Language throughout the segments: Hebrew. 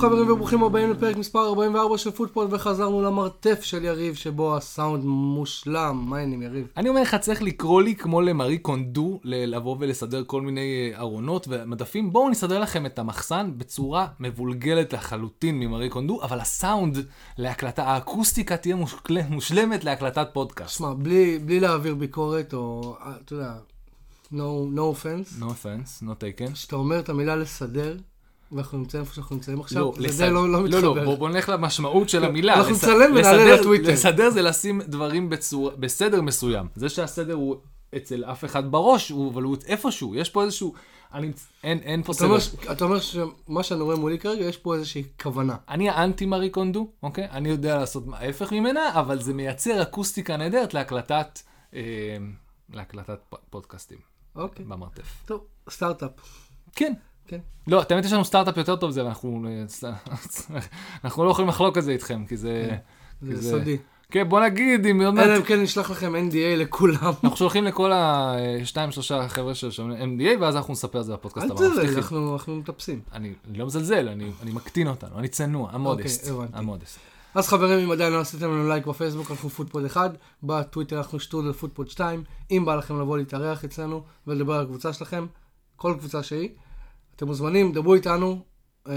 חברים וברוכים הבאים לפרק מספר 44 של פוטבול וחזרנו למרתף של יריב שבו הסאונד מושלם. מה העניינים יריב? אני אומר לך, צריך לקרוא לי כמו למרי קונדו, לבוא ולסדר כל מיני אה, ארונות ומדפים. בואו נסדר לכם את המחסן בצורה מבולגלת לחלוטין ממרי קונדו, אבל הסאונד להקלטה, האקוסטיקה תהיה מושל- מושלמת להקלטת פודקאסט. שמע, בלי, בלי להעביר ביקורת או, אה, אתה יודע, no, no offense, No offense, not taken. כשאתה אומר את המילה לסדר, ואנחנו נמצאים איפה שאנחנו נמצאים עכשיו, לא, זה לסד- לא, לא לא, מתחבר. לא, בוא, בוא נלך למשמעות של המילה. אנחנו לס- נצלם ונעלה לסדר- לטוויטר. לסדר זה לשים דברים בצורה, בסדר מסוים. זה שהסדר הוא אצל אף אחד בראש, הוא, אבל הוא איפשהו, יש פה איזשהו... אני, אין, אין פה סדר. אתה אומר שמה שאני רואה מולי כרגע, יש פה איזושהי כוונה. אני האנטי מארי קונדו, אוקיי? אני יודע לעשות ההפך ממנה, אבל זה מייצר אקוסטיקה נהדרת להקלטת, אה, להקלטת פודקאסטים אוקיי. במרתף. טוב, סטארט-אפ. כן. כן. לא, האמת יש לנו סטארט-אפ יותר טוב זה, ואנחנו אה, אנחנו לא יכולים לחלוק על זה איתכם, כי זה... זה סודי. כן, בוא נגיד, אם. אלא אם כן נשלח לכם NDA לכולם. אנחנו שולחים לכל השתיים, שלושה חבר'ה ששומעים NDA, ואז אנחנו נספר את זה בפודקאסט אל הבא. תזלזל, מבטיחים. אנחנו אנחנו מטפסים. אני לא מזלזל, אני אני מקטין אותנו, אני צנוע, ה modest. אוקיי. ה modest. אז חברים, אם עדיין לא עשיתם לנו לייק בפייסבוק, אנחנו פוטפוד 1, בטוויטר אנחנו שטרודל פוטפוד 2. אם בא לכם לבוא להתארח אצלנו ולדבר על הקבוצה שלכם, כל קבוצה שהיא, אתם מוזמנים, דברו איתנו. אה,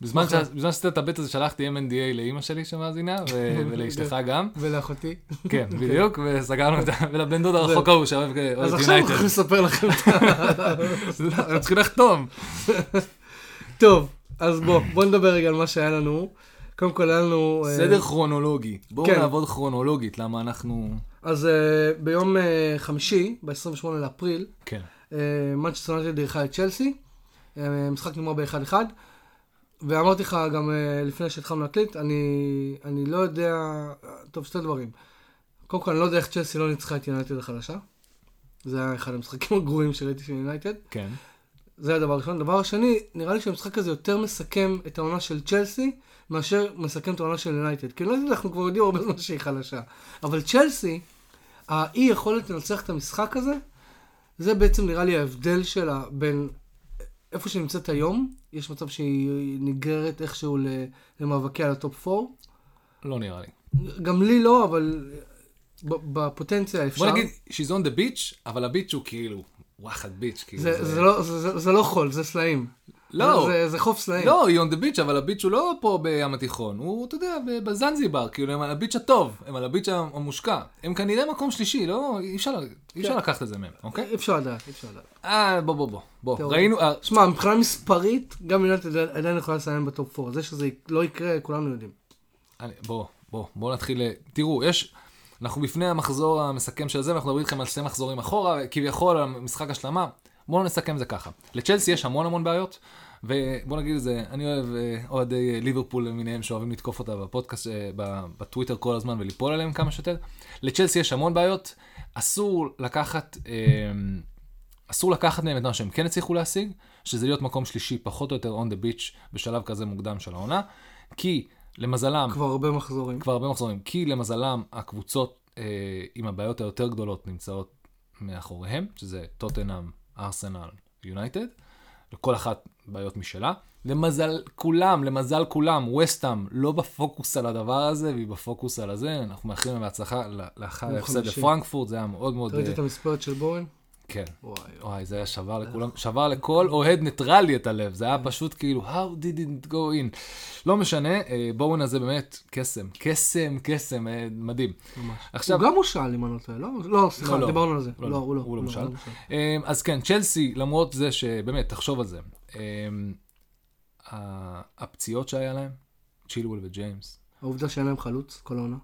בזמן שעשית את הבט הזה שלחתי M&A לאימא שלי שמאזינה, ולאשתך גם. ולאחותי. כן, בדיוק, וסגרנו את ה... ולבן דוד. הרחוק ההוא שאוהב אז אוהב עכשיו אנחנו יונייטד. יכולים לספר לכם את ה... הם צריכים לחתום. טוב, אז בוא, בוא נדבר רגע על מה שהיה לנו. קודם כל היה לנו... אה, סדר כרונולוגי. בואו כן. נעבוד כרונולוגית, למה אנחנו... אז אה, ביום חמישי, ב-28 לאפריל, כן. מנצ'סטר יונייטד אירחה את צ'לסי, אה, משחק נגמר ב-1-1, ואמרתי לך גם אה, לפני שהתחלנו להקליט, אני, אני לא יודע, טוב, שתי דברים. קודם כל, אני לא יודע איך צ'לסי לא ניצחה את יונייטד החדשה. זה היה אחד המשחקים הגרועים שראיתי של יונייטד. כן. זה הדבר הראשון. דבר השני, נראה לי שהמשחק הזה יותר מסכם את העונה של צ'לסי, מאשר מסכם את העונה של יונייטד. כי יונייטד אנחנו כבר יודעים הרבה זמן שהיא חלשה. אבל צ'לסי, האי יכולת לנצח את המשחק הזה, זה בעצם נראה לי ההבדל שלה בין איפה שהיא נמצאת היום, יש מצב שהיא נגררת איכשהו למאבקי על הטופ 4. לא נראה לי. גם לי לא, אבל בפוטנציה אפשר. בוא נגיד, she's on the beach, אבל ה beach הוא כאילו, וואחד beach, כאילו. זה, זה, לא, זה, זה, זה לא חול, זה סלעים. לא. זה, זה חוף סלעים. לא, היא on the beach, אבל הביץ' הוא לא פה בים התיכון, הוא, אתה יודע, בזנזיבר, כאילו, הם על הביץ' הטוב, הם על הביץ' המושקע. הם כנראה מקום שלישי, לא, אי אפשר, אי אפשר כן. לקחת את זה מהם, אוקיי? אי אפשר לדעת, אי אפשר לדעת. אה, בוא, בוא, בוא, בוא. ראינו, אה, שמע, מבחינה מספרית, גם יונתן עדיין יכולה לסיים בטופ 4. זה שזה לא יקרה, כולנו יודעים. אני- בוא, בוא, בוא נתחיל, ל- תראו, יש, אנחנו בפני המחזור המסכם של זה, ואנחנו מדברים איתכם על שני מחזורים אחורה, כביכול על משחק השלמה. בואו נסכם זה ככה. לצ'לסי יש המון המון בעיות, ובוא נגיד את זה, אני אוהב אה, אוהדי אה, ליברפול למיניהם שאוהבים לתקוף אותה בפודקאסט, אה, בטוויטר כל הזמן וליפול עליהם כמה שיותר. לצ'לסי יש המון בעיות, אסור לקחת, אה, אסור לקחת מהם את מה שהם כן הצליחו להשיג, שזה להיות מקום שלישי פחות או יותר on the beach בשלב כזה מוקדם של העונה, כי למזלם, כבר הרבה מחזורים. כבר הרבה מחזורים, כי למזלם הקבוצות אה, עם הבעיות היותר גדולות נמצאות מאחוריהם, שזה טוטנאם, ארסנל, יונייטד, לכל אחת בעיות משלה. למזל כולם, למזל כולם, ווסטהאם לא בפוקוס על הדבר הזה, והיא בפוקוס על הזה, אנחנו מאחלים להם בהצלחה ל- לאחר ההפסד. לפרנקפורט, זה היה מאוד מאוד... ראית אה, את המספרת של בואן? כן. וואי. וואי, זה היה שבר לכולם, שבר לכל אוהד ניטרלי את הלב, זה היה פשוט כאילו, how did it go in. לא משנה, אה, בואן הזה באמת קסם, קסם, קסם, אה, מדהים. ממש. עכשיו, הוא גם מושאל, אם אני לא טועה, לא? לא, סליחה, לא, לא. דיברנו על זה. לא, לא, הוא לא. הוא לא מושאל. אה, אז כן, צ'לסי, למרות זה שבאמת, תחשוב על זה, אה, הפציעות שהיה להם, צ'ילוול וג'יימס, העובדה שאין להם חלוץ כל העונה.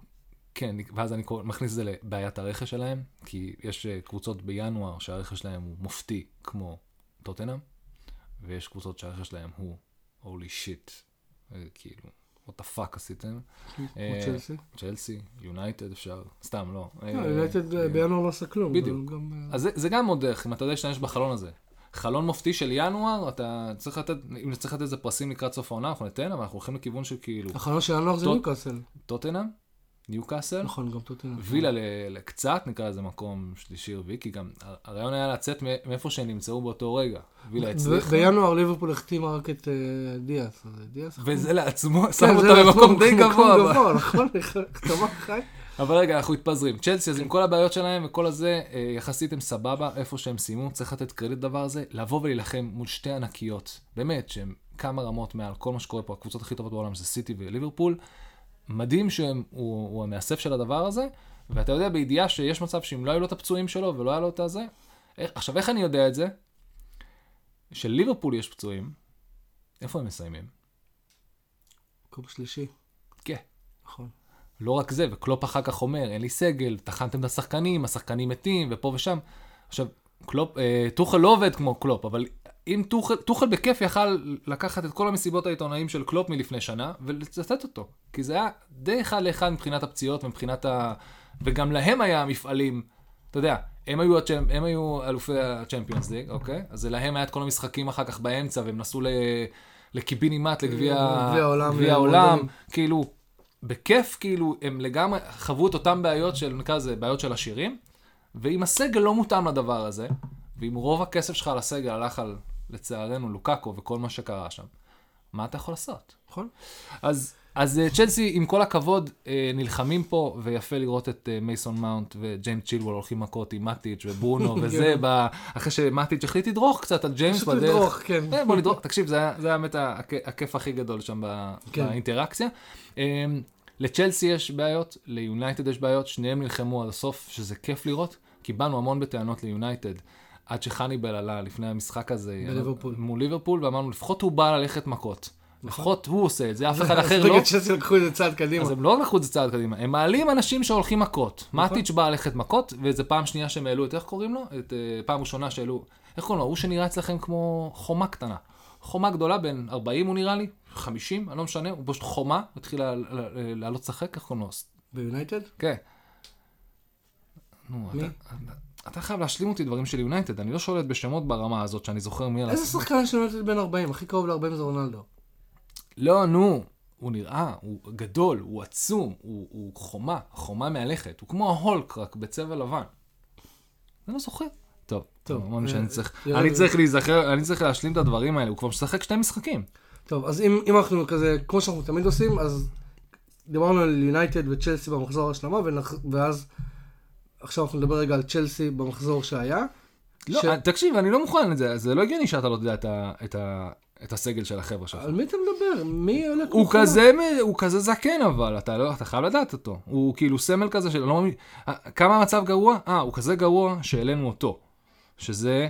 כן, ואז אני מכניס את זה לבעיית הרכש שלהם, כי יש אה, קבוצות בינואר שהרכש שלהם הוא מופתי, כמו טוטנאם, ויש קבוצות שהרכש שלהם הוא shit, אה, כאילו, what the fuck עשיתם. כמו אה, צ'לסי. צ'לסי, יונייטד אפשר, סתם לא. לא, יונייטד בינואר לא עשה כלום. בדיוק. אז זה, זה גם עוד דרך, אם אתה יודע להשתמש בחלון הזה. חלון מופתי של ינואר, אתה צריך לתת, אם צריך לתת איזה פרסים לקראת סוף העונה, אנחנו ניתן, אבל אנחנו הולכים לכיוון של כאילו, החלון של ינואר זה טוט- ניוקאסל. טוטנאם, ניוקאסל. נכון, גם טוטנאם. וילה לקצת, נקרא לזה מקום שלישי רביעי, כי גם הרעיון היה לצאת מאיפה שהם נמצאו באותו רגע. וילה הצליחה, בינואר ליברפול החתימה רק את אה, דיאס. וזה לעצמו כן, שם זה אותה לעצמו במקום די גבוה. נכון, החתמה חי. אבל רגע, אנחנו מתפזרים. צ'לסי, אז עם כל הבעיות שלהם וכל הזה, אה, יחסית הם סבבה, איפה שהם סיימו, צריך לתת קרדיט לדבר הזה, לבוא ולהילחם מול שתי ענקיות, באמת, שהן כמה רמות מעל כל מה שקורה פה, הקבוצות הכי טובות בעולם זה סיטי וליברפול. מדהים שהוא הוא המאסף של הדבר הזה, ואתה יודע בידיעה שיש מצב שאם לא היו לו את הפצועים שלו ולא היה לו את הזה, איך, עכשיו איך אני יודע את זה? שלליברפול יש פצועים, איפה הם מסיימים? מקום שלישי, כן. נכון. לא רק זה, וקלופ אחר כך אומר, אין לי סגל, טחנתם את השחקנים, השחקנים מתים, ופה ושם. עכשיו, קלופ, אה, טוחל לא עובד כמו קלופ, אבל אם טוחל, טוחל בכיף יכל לקחת את כל המסיבות העיתונאים של קלופ מלפני שנה, ולצטט אותו. כי זה היה די אחד לאחד מבחינת הפציעות ומבחינת ה... וגם להם היה מפעלים, אתה יודע, הם היו, הצ'מפ... הם היו אלופי הצ'מפיונס ליג, אוקיי? אז להם היה את כל המשחקים אחר כך באמצע, והם נסעו ל... לקיבינימט, לגביע גביע העולם. כאילו, בכיף, כאילו, הם לגמרי חוו את אותן בעיות של, נקרא לזה, בעיות של עשירים, ואם הסגל לא מותאם לדבר הזה, ואם רוב הכסף שלך על הסגל הלך על, לצערנו, לוקאקו וכל מה שקרה שם, מה אתה יכול לעשות? נכון? אז, אז אה, צ'לסי, עם כל הכבוד, אה, נלחמים פה, ויפה לראות את אה, מייסון מאונט וג'יימס צ'ילוול הולכים מכות עם מאטיץ' וברונו וזה, ב... אחרי שמאטיץ' החליט לדרוך קצת על ג'יימס פשוט בדרך. לדרוך, כן. בוא נדרוך, תקשיב, זה היה- באמת הכ- הכיף הכי גדול שם כן. באינטראקציה. לצ'לסי יש בעיות, ליונייטד יש בעיות, שניהם נלחמו עד הסוף, שזה כיף לראות, כי באנו המון בטענות ליונייטד, עד שחניבל עלה לפני המשחק הזה. מול ליברפול, ואמרנו, לפחות הוא בא ללכת מכות. לפחות הוא עושה את זה, אף אחד אז אחר לא. נגד צ'לסי לקחו את זה צעד קדימה. אז הם לא לקחו את זה צעד קדימה, הם מעלים אנשים שהולכים מכות. מאטיץ' בא ללכת מכות, וזו פעם שנייה שהם העלו את, איך קוראים לו? את אה, פעם ראשונה שהעלו, איך קוראים לו? הוא שנראה אצלכם כמו חומה קטנה. חומה גדולה, בין 40 הוא נראה לי, 50, אני לא משנה, הוא פשוט חומה, התחיל לעלות לשחק, איך קוראים לו? ביונייטד? כן. נו? אתה, חייב להשלים אותי דברים של יונייטד, אני לא שולט בשמות ברמה הזאת שאני זוכר מי איזה שחקן של יונייטד בן 40? הכי קרוב ל-40 זה רונלדו. לא, נו, הוא נראה, הוא גדול, הוא עצום, הוא, הוא חומה, חומה מהלכת, הוא כמו ההולק, רק בצבע לבן. אני לא זוכר. טוב, טוב, אמרנו אה, שאני צריך, יאללה. אני צריך להיזכר, אני צריך להשלים את הדברים האלה, הוא כבר משחק שני משחקים. טוב, אז אם, אם אנחנו כזה, כמו שאנחנו תמיד עושים, אז דיברנו על יונייטד וצ'לסי במחזור ההשלמה, ונח... ואז עכשיו אנחנו נדבר רגע על צ'לסי במחזור שהיה. לא, ש- תקשיב, אני לא מוכן לזה, זה לא הגיוני שאתה לא יודע את, ה, את, ה, את הסגל של החבר'ה שלך. על מי אתה מדבר? מי עולה הוא חומה? כזה, הוא כזה זקן אבל, אתה לא, אתה חייב לדעת אותו. הוא כאילו סמל כזה של, לא אה, כמה המצב גרוע? אה, הוא כזה גרוע שהעלינו אותו. שזה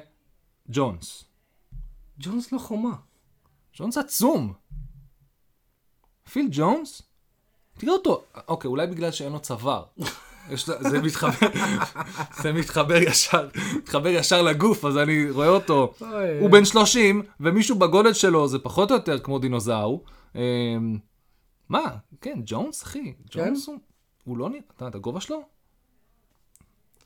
ג'ונס. ג'ונס לא חומה. ג'ונס עצום. פיל ג'ונס? תראה אותו. אוקיי, אולי בגלל שאין לו צוואר. יש זה מתחבר, זה מתחבר ישר, מתחבר ישר לגוף, אז אני רואה אותו. הוא בן 30, ומישהו בגודל שלו זה פחות או יותר כמו דינוזאור. אמ, מה? כן, ג'ונס, אחי. ג'ונס הוא, הוא לא נראה, אתה יודע, את הגובה שלו?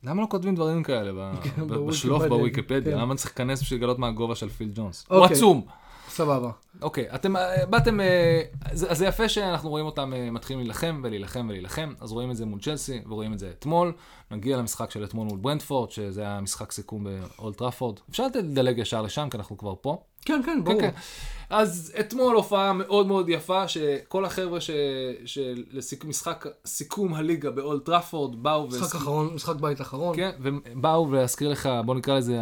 למה לא כותבים דברים כאלה כן, בשלוף בוויקיפדיה? כן. למה צריך להיכנס בשביל לגלות מה הגובה של פיל ג'ונס? הוא אוקיי. עצום. סבבה. אוקיי, אתם אה, באתם, אה, אז זה יפה שאנחנו רואים אותם אה, מתחילים להילחם ולהילחם ולהילחם, אז רואים את זה מול צ'לסי ורואים את זה אתמול. נגיע למשחק של אתמול מול ברנטפורד, שזה היה משחק סיכום באולד טראפורד. אפשר לדלג ישר לשם, כי אנחנו כבר פה. כן, כן, ברור. כן, כן. אז אתמול הופעה מאוד מאוד יפה, שכל החבר'ה ש... שלמשחק סיכום הליגה באולט טראפורד באו משחק אחרון, משחק בית אחרון. כן, ובאו להזכיר לך, בוא נקרא לזה,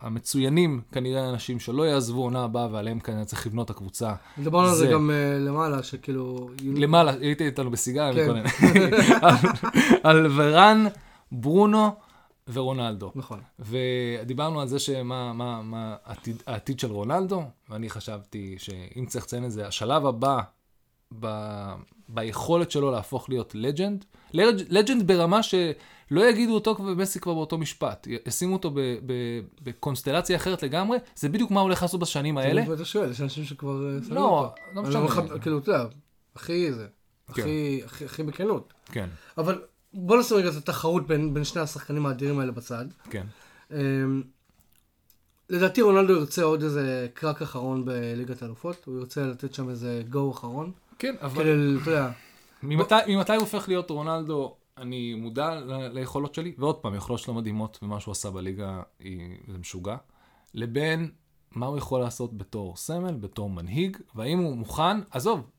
המצוינים, כנראה אנשים שלא יעזבו עונה הבאה, ועליהם כנראה צריך לבנות את הקבוצה. דיברנו על זה גם אה, למעלה, שכאילו... למעלה, הייתי איתנו בסיגריה כן. על ורן, ברונו ורונלדו. נכון. ודיברנו על זה שמה מה, מה העתיד, העתיד של רונלדו, ואני חשבתי שאם צריך לציין את זה, השלב הבא ב, ביכולת שלו להפוך להיות לג'נד, לג'נד ברמה שלא יגידו אותו ומסי כבר באותו משפט, ישימו אותו ב, ב, בקונסטלציה אחרת לגמרי, זה בדיוק מה הולך לעשות בשנים האלה. אתה שואל, יש אנשים שכבר... אה, לא. לא משנה. כאילו, אתה יודע, הכי זה. כן. הכי- הכי- הכי בכנות. כן, אבל בוא נשים רגע את התחרות בין, בין שני השחקנים האדירים האלה בצד. כן. אמ, לדעתי רונלדו ירצה עוד איזה קרק אחרון בליגת האלופות, הוא ירצה לתת שם איזה גו אחרון. כן, אבל... כדי, אתה יודע, ממתי, ממתי הוא הופך להיות רונלדו? אני מודע ל- ליכולות שלי, ועוד פעם, יכולות שלו מדהימות, ומה שהוא עשה בליגה היא, זה משוגע, לבין מה הוא יכול לעשות בתור סמל, בתור מנהיג, והאם הוא מוכן, עזוב,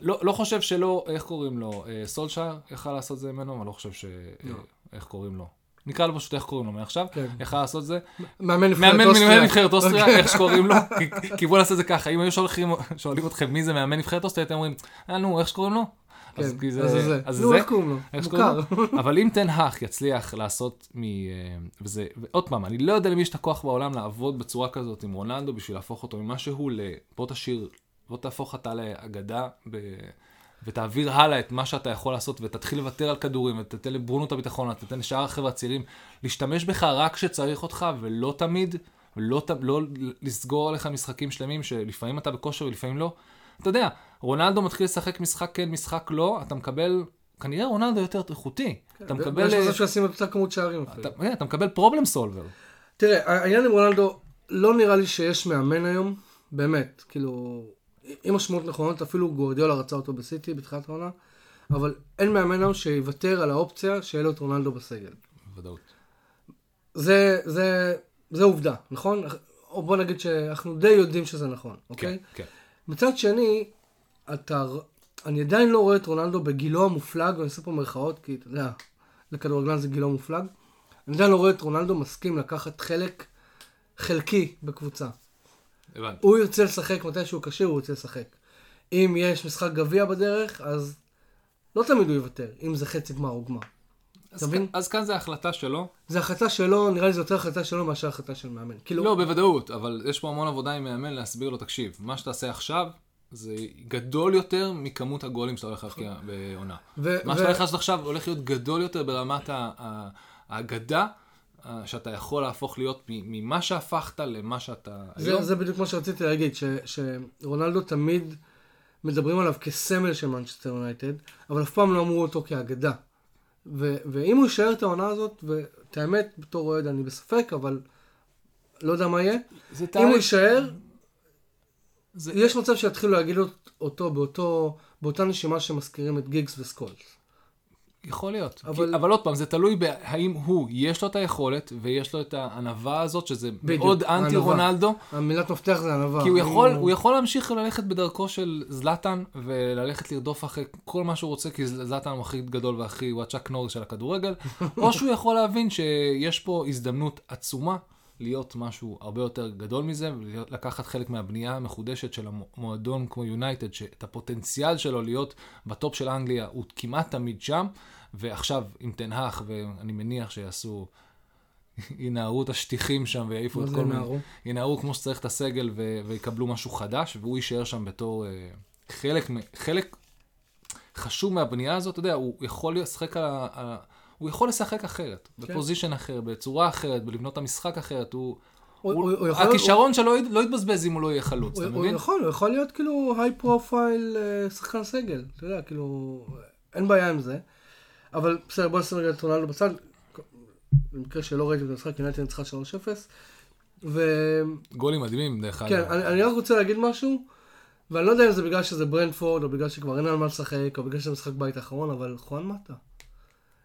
לא, לא חושב שלא, איך קוראים לו, אה, סולשייר יכל לעשות זה ממנו, אני לא חושב ש... לא. אה, איך קוראים לו? נקרא לו פשוט איך קוראים לו מעכשיו, כן. יכל לעשות את זה. מאמן נבחרת מאמן אוסטריה. אוקיי. איך שקוראים לו, כי- בואו נעשה את זה ככה, אם היו שואלים אתכם מי זה מאמן נבחרת אוסטריה, אתם אומרים, אה נו, איך שקוראים לו? אז כן, אז זה זה. אז זה, איך קוראים לו? מוכר. אבל אם תן האך יצליח לעשות מ... אה, וזה, ועוד פעם, אני לא יודע למי יש את הכוח בעולם לעבוד בצורה כזאת עם רונלדו בשביל להפוך אותו ממה שהוא ל... בוא תשאיר, בוא תהפוך אתה לאגדה ב... ותעביר הלאה את מה שאתה יכול לעשות ותתחיל לוותר על כדורים ותתן לברונו את הביטחון, ותתן לשאר החבר'ה הצעירים להשתמש בך רק כשצריך אותך ולא תמיד, ולא ת... לא לסגור עליך משחקים שלמים שלפעמים אתה בכושר ולפעמים לא. אתה יודע, רונלדו מתחיל לשחק משחק כן, משחק לא, אתה מקבל, כנראה רונלדו יותר איכותי. אתה מקבל, אה, מצב שישים את אותה כמות שערים. אתה, אה, אתה מקבל פרובלם סולבר. תראה, העניין עם רונלדו, לא נראה לי שיש מאמן היום, באמת, כאילו, עם השמות נכונות, אפילו גורדיולה רצה אותו בסיטי בתחילת העונה, אבל אין מאמן היום שיוותר על האופציה שיהיה לו את רונלדו בסגל. בוודאות. זה, זה, זה עובדה, נכון? או בוא נגיד שאנחנו די יודעים שזה נכון, אוקיי? כן, כן. מצד שני, אתה, אני עדיין לא רואה את רונלדו בגילו המופלג, ואני עושה פה מירכאות, כי אתה יודע, לכדורגלן זה גילו מופלג. אני עדיין לא רואה את רונלדו מסכים לקחת חלק חלקי בקבוצה. הבנתי. הוא ירצה לשחק מתי שהוא כשיר, הוא ירצה לשחק. אם יש משחק גביע בדרך, אז לא תמיד הוא יוותר, אם זה חצי גמר או גמר. אז, אתה מבין? אז כאן זה החלטה שלו. זה החלטה שלו, נראה לי זו יותר החלטה שלו מאשר החלטה של מאמן. כאילו, לא, בוודאות, אבל יש פה המון עבודה עם מאמן להסביר לו, תקשיב, מה שתעשה עכשיו זה גדול יותר מכמות הגולים שאתה הולך להבקיע בעונה. ו- מה ו- שאתה הולך לעשות עכשיו הולך להיות גדול יותר ברמת ה- ה- האגדה, שאתה יכול להפוך להיות ממה שהפכת למה שאתה היום. זה, זה בדיוק מה שרציתי להגיד, ש, שרונלדו תמיד מדברים עליו כסמל של מנצ'סטר יונייטד, אבל אף פעם לא אמרו אותו כאגדה. ו, ואם הוא יישאר את העונה הזאת, ואת האמת, בתור אוהד אני בספק, אבל לא יודע מה יהיה, זה אם הוא יישאר, זה- יש מצב שיתחילו להגיד אותו באותו, באותה נשימה שמזכירים את גיגס וסקולס. יכול להיות. אבל- אבל... אבל עוד פעם, זה תלוי בהאם הוא, יש לו את היכולת, ויש לו את הענווה הזאת, שזה בדיוק, מאוד אנטי הענווה. רונלדו, המילת מפתח זה ענווה. כי הוא יכול, הוא יכול להמשיך ללכת בדרכו של זלאטן, וללכת לרדוף אחרי כל מה שהוא רוצה, כי זלאטן הוא הכי גדול והכי, הוא הצ'אק נוריס של הכדורגל, או שהוא יכול להבין שיש פה הזדמנות עצומה להיות משהו הרבה יותר גדול מזה, ולקחת חלק מהבנייה המחודשת של המועדון כמו יונייטד, שאת הפוטנציאל שלו להיות בטופ של אנגליה הוא כמעט תמיד שם, ועכשיו עם תנהך, ואני מניח שיעשו... ינערו את השטיחים שם ויעיפו את כל מיני... ינערו? כמו שצריך את הסגל ו- ויקבלו משהו חדש, והוא יישאר שם בתור אה, חלק, חלק חשוב מהבנייה הזאת, אתה יודע, הוא יכול לשחק על. על הוא יכול לשחק אחרת, כן. בפוזיישן אחר, בצורה אחרת, בלבנות את המשחק אחרת, הוא... הוא- הוא- הוא יכול- הכישרון שלו לא יתבזבז אם הוא לא יהיה חלוץ, הוא, אתה הוא מבין? יכול, הוא יכול להיות כאילו high profile אה, שחקן סגל, אתה יודע, כאילו, אין בעיה עם זה. אבל בסדר, בוא נשים רגע את רונלדו בצד. במקרה שלא ראיתי את המשחק, יונייטד ניצחה 3-0. וכן, גולים מדהימים, דרך אגב. כן, אני, אני רק רוצה להגיד משהו, ואני לא יודע אם זה בגלל שזה ברנטפורד, או בגלל שכבר אין על מה לשחק, או בגלל שזה משחק בית האחרון, אבל חואן מטה.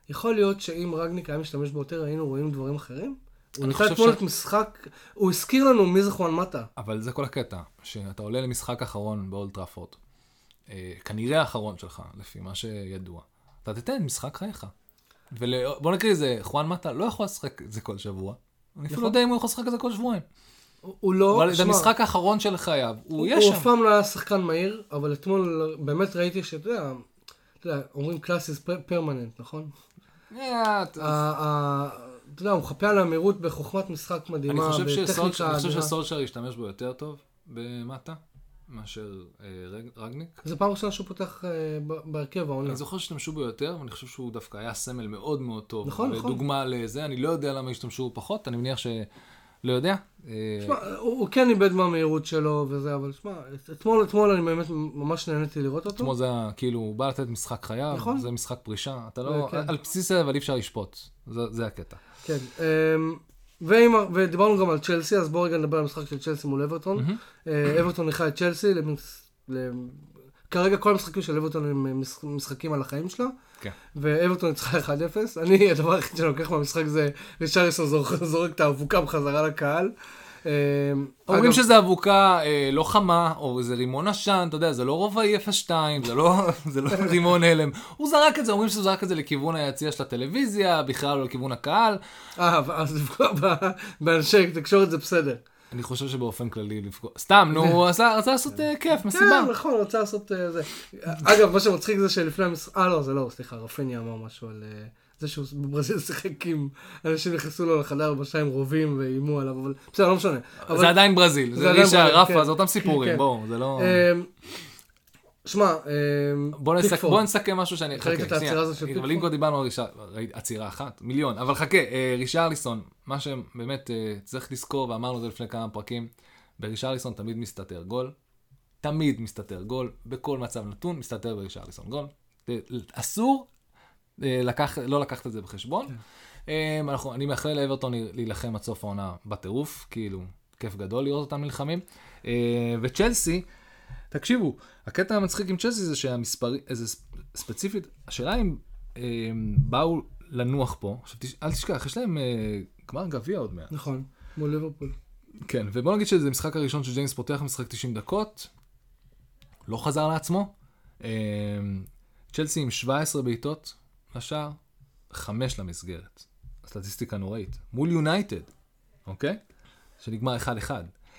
יכול להיות שאם רגניק היה משתמש בו יותר, היינו רואים דברים אחרים? הוא נתן אתמול את משחק, הוא הזכיר לנו מי זה חואן מטה. אבל זה כל הקטע, שאתה עולה למשחק אחרון באולד טראפורד, אה, כנראה האחרון שלך, לפי מה שידוע. אתה תתן משחק חייך. ובוא נקריא לזה, חואן מטה לא יכול לשחק את זה כל שבוע. אני אפילו לא יודע אם הוא יכול לשחק את זה כל שבועיים. הוא- הוא לא, אבל זה המשחק האחרון של חייו, הוא יהיה הוא שם. אף פעם לא היה שחקן מהיר, אבל אתמול באמת ראיתי שאתה יודע, אתה יודע, אומרים class is פרמננט, נכון? אה, אתה- ה- ה- אתה יודע, הוא מחפה על המהירות בחוכמת משחק מדהימה, בטכניקה אני חושב. שסולשר ישתמש בו יותר טוב במטה, מאשר אה, רג- רגניק. זה פעם ראשונה שהוא פותח אה, בהרכב העונה. אני זוכר שהשתמשו בו יותר, ואני חושב שהוא דווקא היה סמל מאוד מאוד טוב. נכון, נכון. ודוגמה לזה, אני לא יודע למה השתמשו בו פחות, אני מניח ש... לא יודע. שמע, הוא, כן איבד מהמהירות שלו וזה, אבל שמע, אתמול, אתמול אני באמת ממש נהניתי לראות אותו. אתמול זה היה, כאילו, הוא בא לתת משחק חייו, נכון. זה משחק פרישה, אתה לא, כן. על בסיס זה אבל אי אפשר לשפוט, זה, זה הקטע. כן. אמ, ועם, ודיברנו גם על צ'לסי, אז בואו רגע נדבר על המשחק של צ'לסי מול אברטון. אה, אברטון ניחה את צ'לסי כרגע כל המשחקים של אברטון הם אה, מש- משחקים על החיים שלה, כן. ואברטון ניצחה 1-0. אני, הדבר היחיד שאני לוקח מהמשחק זה ריצ'ריסון זורק זורק את האבוקה בחזרה לקהל. אה, אומרים שזה אבוקה אה, לא חמה, או איזה רימון עשן, אתה יודע, זה לא רובעי 02, זה לא, זה לא רימון הלם. הוא זרק את זה, אומרים שהוא זרק את זה לכיוון היציע של הטלוויזיה, בכלל לא לכיוון הקהל. אה, אז לפגוע באנשי תקשורת זה בסדר. אני חושב שבאופן כללי לפגוע, סתם, נו, הוא רצה לעשות אה, כיף, מסיבה. כן, נכון, רוצה לעשות אה, זה. אגב, מה שמצחיק זה שלפני המשחק, אה לא, זה לא, סליחה, רפני אמר משהו על אה, זה שהוא בברזיל שיחק עם, אנשים נכנסו לו לחדר הלבשה עם רובים ואיימו עליו, אבל בסדר, לא משנה. זה עדיין ברזיל, זה ברזיל, רפה, כן. זה אותם סיפורים, כן. בואו, זה לא... אמ, שמע, אמ, בוא פיקפורד. בוא נסכם משהו שאני... חכה, את העצירה. הזאת של אבל פיקפורד? אם כבר דיברנו על עצירה אחת, מיליון, אבל חכה, אה, רישרליסון, מה שבאמת אה, צריך לזכור, ואמרנו את זה לפני כמה פרקים, ברישרליסון תמיד מסתתר גול, תמיד מסתתר גול, בכל מצב נתון מסתתר ברישרליסון גול. אה, אסור לקח, לא לקחת את זה בחשבון. כן. אה, אנחנו, אני מאחל לאברטון להילחם עד סוף העונה בטירוף, כאילו, כיף גדול לראות אותם נלחמים. וצ'לסי, תקשיבו, הקטע המצחיק עם צ'לסי זה שהמספרים, איזה ספ- ספציפית, השאלה אם אה, באו לנוח פה, עכשיו תש- אל תשכח, יש להם אה, גמר גביע עוד מעט. נכון, מול ליברפול. כן, ובוא נגיד שזה המשחק הראשון שג'יימס פותח משחק 90 דקות, לא חזר לעצמו. אה, צ'לסי עם 17 בעיטות לשער, 5 למסגרת. סטטיסטיקה נוראית. מול יונייטד, אוקיי? שנגמר 1-1.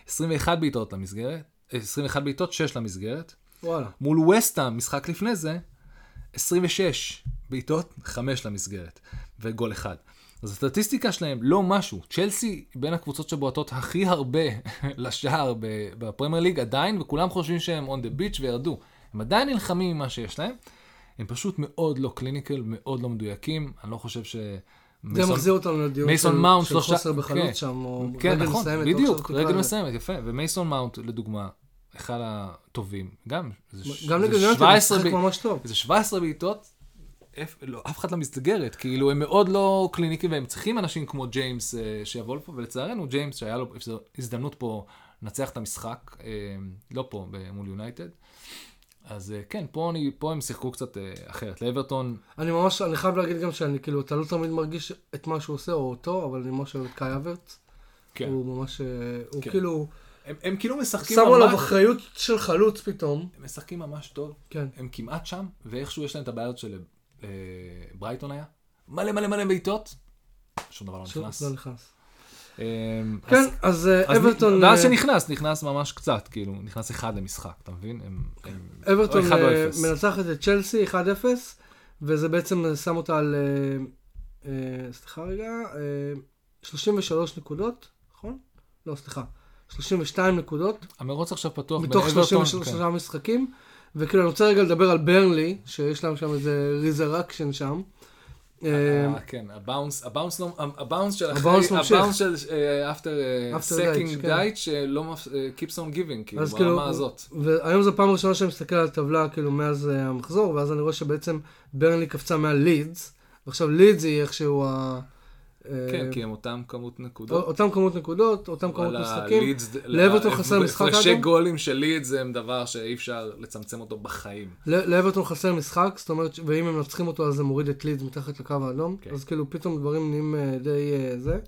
21 בעיטות למסגרת, 21 בעיטות, 6 למסגרת. וואלה. מול וסטהאם, משחק לפני זה, 26 בעיטות, 5 למסגרת, וגול אחד. אז הסטטיסטיקה שלהם לא משהו. צ'לסי בין הקבוצות שבועטות הכי הרבה לשער בפרמייר ליג עדיין, וכולם חושבים שהם on the beach וירדו. הם עדיין נלחמים עם מה שיש להם. הם פשוט מאוד לא clinical, מאוד לא מדויקים. אני לא חושב ש... זה מחזיר אותנו לדיון של- מאונט של חוסר בחלוץ כן. שם, או כן, רגל נכון, מסיימת. בדיוק, תקרא רגל. מסיימת, יפה. ומייסון מאונט, לדוגמה, אחד הטובים, גם, זה גם זה נגד יונייטד, 17 משחק ב- ממש טוב. זה 17 בעיטות, אף, לא, אף אחד לא מסתגרת, כאילו הם מאוד לא קליניקיים והם צריכים אנשים כמו ג'יימס אה, שיבוא לפה, ולצערנו ג'יימס שהיה לו הזדמנות פה לנצח את המשחק, אה, לא פה, מול יונייטד. אז אה, כן, פה, אני, פה הם שיחקו קצת אה, אחרת. לאברטון, אני ממש, אני חייב להגיד גם שאני, כאילו, אתה לא תמיד מרגיש את מה שהוא עושה, או אותו, אבל אני ממש אוהב את קאי אברט. כן, הוא ממש, אה, הוא כן. כאילו, הם, הם כאילו משחקים שמו עליו ממש, אחריות של חלוץ פתאום. הם משחקים ממש טוב, כן. הם כמעט שם, ואיכשהו יש להם את הבעיות של אה, ברייטון היה. מלא מלא מלא בעיטות, שום דבר לא נכנס. לא נכנס. אה, כן, אז- אה, אז אברטון, ואז אה, שנכנס, נכנס ממש קצת, כאילו, נכנס אחד למשחק, אתה מבין? הם- אברטון אה. מנצחת את צ'לסי 1-0, וזה בעצם שם אותה על, סליחה רגע, אה, 33 נקודות, נכון? לא, סליחה, 32 נקודות, המרוץ עכשיו פתוח מתוך בין אברטון, 33 כן. משחקים, וכאילו אני רוצה רגע לדבר על ברנלי, שיש להם שם איזה ריזרקשן שם. אה, אה, כן, הבאונס, הבאונס לא, הבאונס של אחרי, הבאונס ממשיך. הבאונס של After סקינג. דייט, שלא keeps on giving, כאילו, כאילו, ברמה הזאת. והיום זו פעם ראשונה שאני מסתכל על הטבלה כאילו מאז אה, המחזור, ואז אני רואה שבעצם ברנלי קפצה מעל לידס, ועכשיו לידס היא איכשהו ה... אה, כן, כי הם אותם כמות נקודות. אותם כמות נקודות, אותם כמות משחקים. לאברטון חסר משחק, הפרשי אגב? גולים של לידס הם דבר שאי אפשר לצמצם אותו בחיים. לאברטון חסר משחק, זאת אומרת, ואם הם מנצחים אותו אז זה מוריד את לידס מתחת לקו האדום, כן. אז כאילו פתאום דברים נהיים אה, די אה, זה.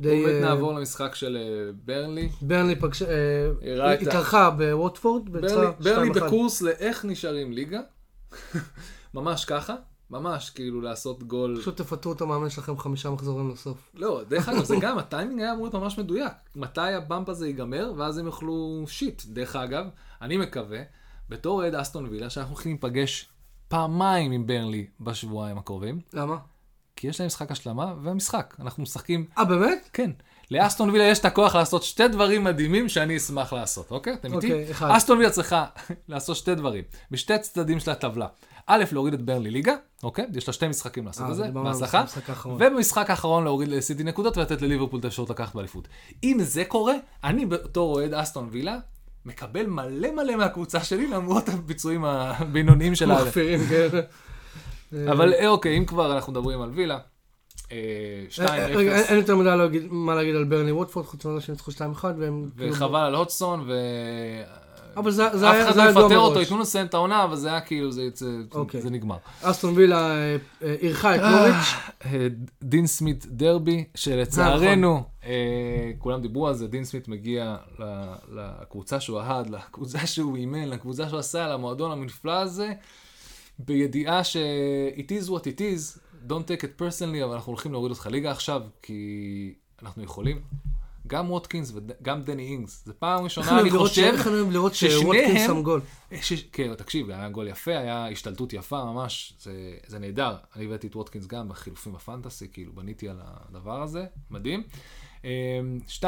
די... באמת אה, נעבור למשחק של אה, ברנלי. ברנלי אה, התארחה בווטפורד, ברנלי, וניצחה ברנלי 2-1. בקורס לאיך נשארים ליגה. ממש ככה. ממש כאילו לעשות גול. פשוט תפטרו את המאמן שלכם חמישה מחזורים לסוף. לא, דרך אגב, זה גם, הטיימינג היה אמור להיות ממש מדויק. מתי הבמפ הזה ייגמר, ואז הם יאכלו שיט. דרך אגב, אני מקווה, בתור אוהד אסטון וילה, שאנחנו הולכים להיפגש פעמיים עם ברנלי בשבועיים הקרובים, למה? כי יש להם משחק השלמה ומשחק. אנחנו משחקים, אה, באמת? כן. לאסטון וילה יש את הכוח לעשות שתי דברים מדהימים שאני אשמח לעשות, אוקיי? אתם איתי? אוקיי, אחד. אסטון וילה צריכה לעשות שתי דברים, בשתי צדדים של הטבלה. א', להוריד את ברנלי ליגה, אוקיי? יש לה שתי משחקים לעשות אה, את זה, בהצלחה. ובמשחק האחרון להוריד לסיטי נקודות ולתת לליברפול את האפשרות לקחת באליפות. אם זה קורה, אני בתור אוהד אסטון וילה, מקבל מלא מלא מהקבוצה שלי למרות הביצועים הבינוניים של האלה. מחפירים, כן. אבל אה, אוקיי, אם כבר אנחנו מדברים על וילה, אה, 2-0, אה, רגע, אין- יותר מדי מה להגיד על ברני ווטפורד, חוץ מזה שניצחו 2-1, והם... כאילו- וחבל על הודסון, אבל זה זה אף היה אחד זה לא היה ידוע יפטר אותו. ייתנו לסיים את העונה, אבל זה היה כאילו, זה- זה- אוקיי. זה נגמר. אסטון וילה אה, אה, אירחה את נוריץ'. אה, דין סמית דרבי, שלצערנו, אה, כולם דיברו על זה, דין סמית מגיע לקבוצה שהוא אהד, לקבוצה שהוא אימן, לקבוצה שהוא עשה, למועדון הנפלא הזה, בידיעה ש- it is what it is, don't take it personally, אבל אנחנו הולכים להוריד אותך ליגה עכשיו, כי אנחנו יכולים. גם ווטקינס וגם דני אינגס. זו פעם ראשונה, אני חושב, ששניהם-. ש... כן, תקשיב, היה גול יפה, היה השתלטות יפה ממש, זה, זה נהדר. אני הבאתי את ווטקינס גם בחילופים בפנטסי, כאילו בניתי על הדבר הזה, מדהים. אמ, 2-0,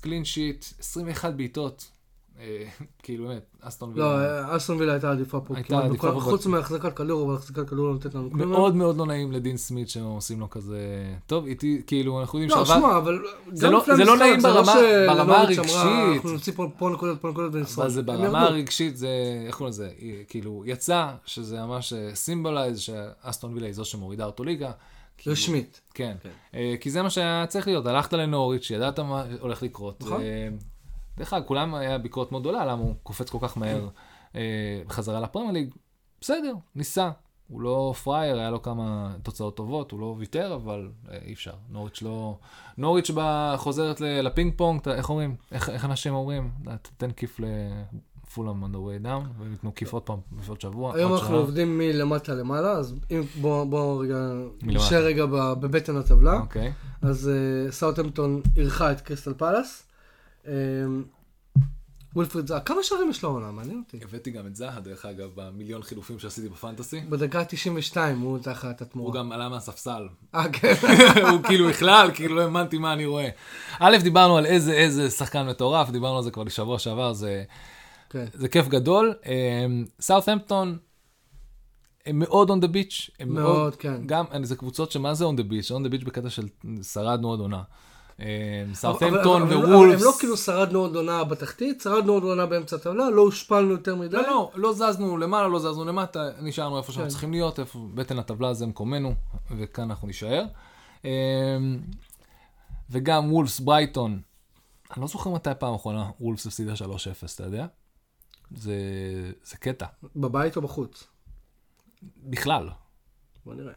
קלין שיט, 21 בעיטות, אה, כאילו באמת, אסטון לא, וילה. אה, אסטון וילה הייתה עדיפה פה. הייתה כמעט עדיפה פה. חוץ מהחזקת כדור, אבל החזקת כדור לא נותנת לנו כלום. מאוד מאוד לא נעים לדין סמית שהם עושים לו כזה, טוב, איתי, כאילו, אנחנו יודעים לא, שעבר... שמע, אבל... זה לא- לפני זה לא נעים ברמה- הרגשית. אנחנו נוציא פה נקודות, פה נקודות ונשרוד. אבל זה ברמה. הרגשית, זה, איך קוראים לזה, כאילו, יצא שזה ממש symbolize שאסטון וילה היא זו שמורידה אותו ליגה. כאילו, רשמית. כן. כן. אה, כי זה מה שהיה צריך להיות, הלכת לנוריץ', ידעת מה הולך לקרות. נכון. דרך אגב, כולם היה ביקורת מאוד גדולה, למה הוא קופץ כל כך מהר אה, בחזרה לפרמייר ליג. בסדר, ניסה. הוא לא פראייר, היה לו כמה תוצאות טובות, הוא לא ויתר, אבל אה, אי אפשר. נוריץ' לא... נוריץ' בא, חוזרת לפינג פונג, איך אומרים? איך, איך אנשים אומרים? תן כיף לפולאם on the way down, והם ייתנו כיף עוד פעם, בעוד שבוע, היום אנחנו. עובדים מלמטה למעלה, אז בואו בוא רגע. נשאר רגע בבטן הטבלה. אוקיי. אז סאוטהמפטון אירחה את קריסטל פלאס. אה, ווילפריד זאה, כמה שערים יש לו העונה? מעניין אותי. הבאתי גם את זהה, דרך אגב, במיליון חילופים שעשיתי בפנטסי. בדקה 92 הוא תחת הוא התמורה. גם עלה מהספסל. אה, כן. הוא כאילו בכלל, כאילו לא האמנתי מה אני רואה. א', דיברנו על איזה, איזה שחקן מטורף, דיברנו על זה כבר בשבוע שעבר, זה, כן. זה כיף גדול. סאות'המפטון, הם מאוד on the beach. מאוד, כן. גם, זה קבוצות שמה זה on the beach? on the beach בקטע של שרדנו עוד עונה. אבל- אבל- ווולפס. הם לא כאילו שרדנו עוד עונה בתחתית, שרדנו עוד עונה באמצע הטבלה, לא הושפלנו יותר מדי. לא, לא, לא זזנו למעלה, לא זזנו למטה, נשארנו איפה שאנחנו כן. צריכים להיות, איפה בטן הטבלה זה מקומנו, וכאן אנחנו נישאר. אמ, וגם וולפס ברייטון, אני לא זוכר מתי הפעם האחרונה וולפס הפסידה 3-0, אתה יודע? זה, זה קטע, בבית או בחוץ? בכלל. בוא נראה.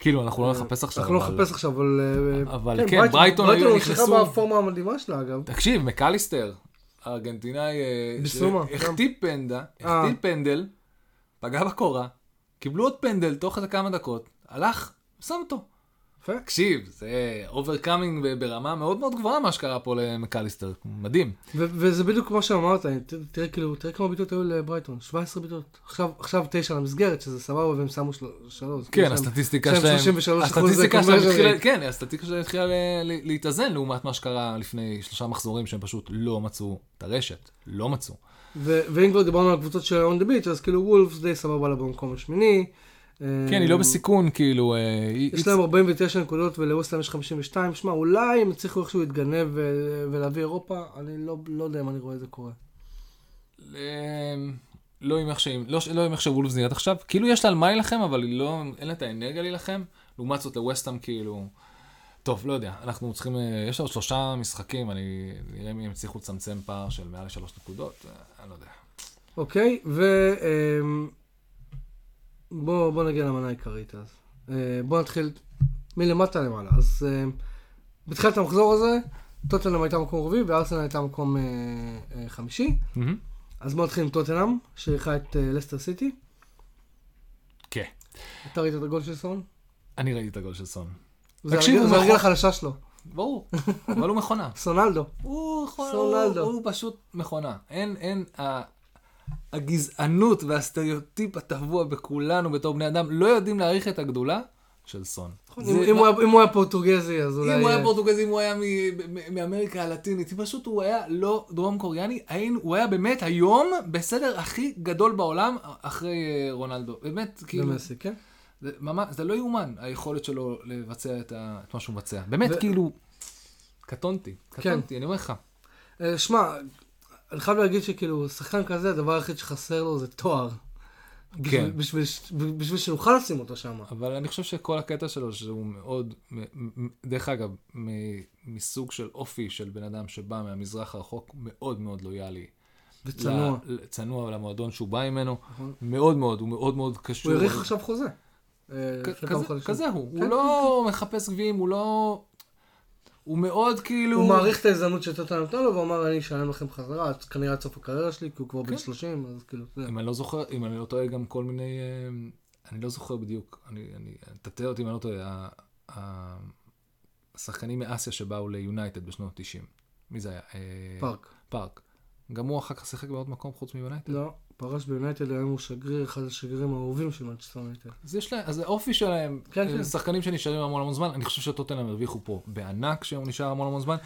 כאילו, אנחנו לא נחפש עכשיו. אנחנו לא נחפש עכשיו, אבל... אה, אבל כן, ברייטון היו ברייטון נכנסו- ממשיכה בפורמה המדהימה שלה, אגב. תקשיב, מקליסטר, הארגנטינאי, אה, בסומה, שהחטיא פנדה, אה. החטיא פנדל, פגע בקורה, קיבלו עוד פנדל תוך כמה דקות, הלך, שם אותו. תקשיב, זה overcoming ברמה מאוד מאוד גבוהה מה שקרה פה למקליסטר, מדהים. וזה בדיוק כמו שאמרת, תראה כאילו, תראה כמה בעיטות היו לברייטון, 17 בעיטות. עכשיו, עכשיו 9 למסגרת, שזה סבבה, והם שמו של- שלוש. כן, יש להם- הסטטיסטיקה שלהם, 33 אחוז הסטטיסטיקה שלהם התחילה. כן, הסטטיסטיקה שלהם התחילה להתאזן לעומת מה שקרה לפני שלושה מחזורים שהם פשוט לא מצאו את הרשת, לא מצאו. ואם כבר דיברנו על קבוצות של און דה ביץ', אז כאילו וולפס די סבבה לה במקום השמיני. כן, היא לא בסיכון, כאילו, אה, יש להם 49 נקודות ולווסטהאם יש 52. שמע, אולי הם יצליחו איכשהו להתגנב ולהביא אירופה, אני לא לא יודע אם אני רואה את זה קורה. אמ, לא עם איך שהם, לא, לא עם איך שוולפס נראית עכשיו, כאילו יש לה על מה להילחם, אבל אין לה את האנרגיה להילחם, לעומת זאת לווסטהאם כאילו, טוב, לא יודע, אנחנו צריכים, אה, יש לנו שלושה משחקים, אני נראה אם הם הצליחו לצמצם פער של מעל לשלוש נקודות, אה, אני לא יודע. אוקיי, ו... בוא, בוא נגיע למנה העיקרית אז. אה, בוא נתחיל מלמטה למעלה. אז אה, בתחילת המחזור הזה, טוטנאם הייתה מקום רביעי וארסנל הייתה מקום אה, חמישי. אז בוא נתחיל עם טוטנאם, שאירחה את לסטר סיטי. כן, אתה ראית את הגול של סון? אני ראיתי את הגול של סון. זה תקשיב, הרגל- הוא זה הרגל. החלשה שלו. ברור, אבל הוא מכונה. סונלדו. הוא, הוא, סונלדו. הוא פשוט מכונה. אין, אין, הגזענות והסטריאוטיפ הטבוע בכולנו בתור בני אדם לא יודעים להעריך את הגדולה של סון. נכון, אם הוא היה- פורטוגזי, אז אולי... אם הוא היה אה, פורטוגזי, אם הוא היה מאמריקה הלטינית, פשוט הוא היה לא דרום קוריאני, הוא היה באמת היום בסדר הכי גדול בעולם אחרי אה, רונלדו. באמת, כאילו, כן? זה, ממש, זה לא יאומן היכולת שלו לבצע את, ה, את מה שהוא מבצע. באמת, ו- כאילו, קטונתי, קטונתי, אני אומר לך. אה, שמע, אני חייב להגיד שכאילו, שחקן כזה, הדבר היחיד שחסר לו זה תואר. כן. בשביל, בשביל, בשביל שנוכל לשים אותו שם. אבל אני חושב שכל הקטע שלו, שהוא מאוד, דרך אגב, מסוג של אופי של בן אדם שבא מהמזרח הרחוק, מאוד מאוד לויאלי וצנוע. צנוע למועדון שהוא בא ממנו. נכון. מאוד מאוד, הוא מאוד מאוד קשור. הוא האריך עכשיו חוזה. אה, כזה-. כזה הוא. כן, הוא לא מחפש גביעים, הוא לא... הוא מאוד כאילו... הוא מעריך את ההזדמנות שטוטנאם נתן לו, והוא אמר, אני אשלם לכם חזרה, כנראה עד סוף הקריירה שלי, כי הוא כבר בן כן. 30, אז כאילו. אם אני לא זוכר, אם אני לא טועה, גם כל מיני... אה, אני לא זוכר בדיוק, אני... אני... תטעה אותי אם אני לא טועה. ה- ה- השחקנים מאסיה שבאו ליונייטד בשנות 90. מי זה היה? אה, פארק. פארק. גם הוא אחר כך שיחק בעוד מקום חוץ מיונייטד? לא, פרש ביונייטד, היום הוא שגריר, אחד השגרירים האהובים של מנצ'סטר יונייטד. אז יש להם, אז האופי שלהם, כן, אה, כן. שחקנים שנשארים המון המון זמן, אני חושב שטוטנאם הרוויחו פה בענק שהוא נשאר המון המון זמן.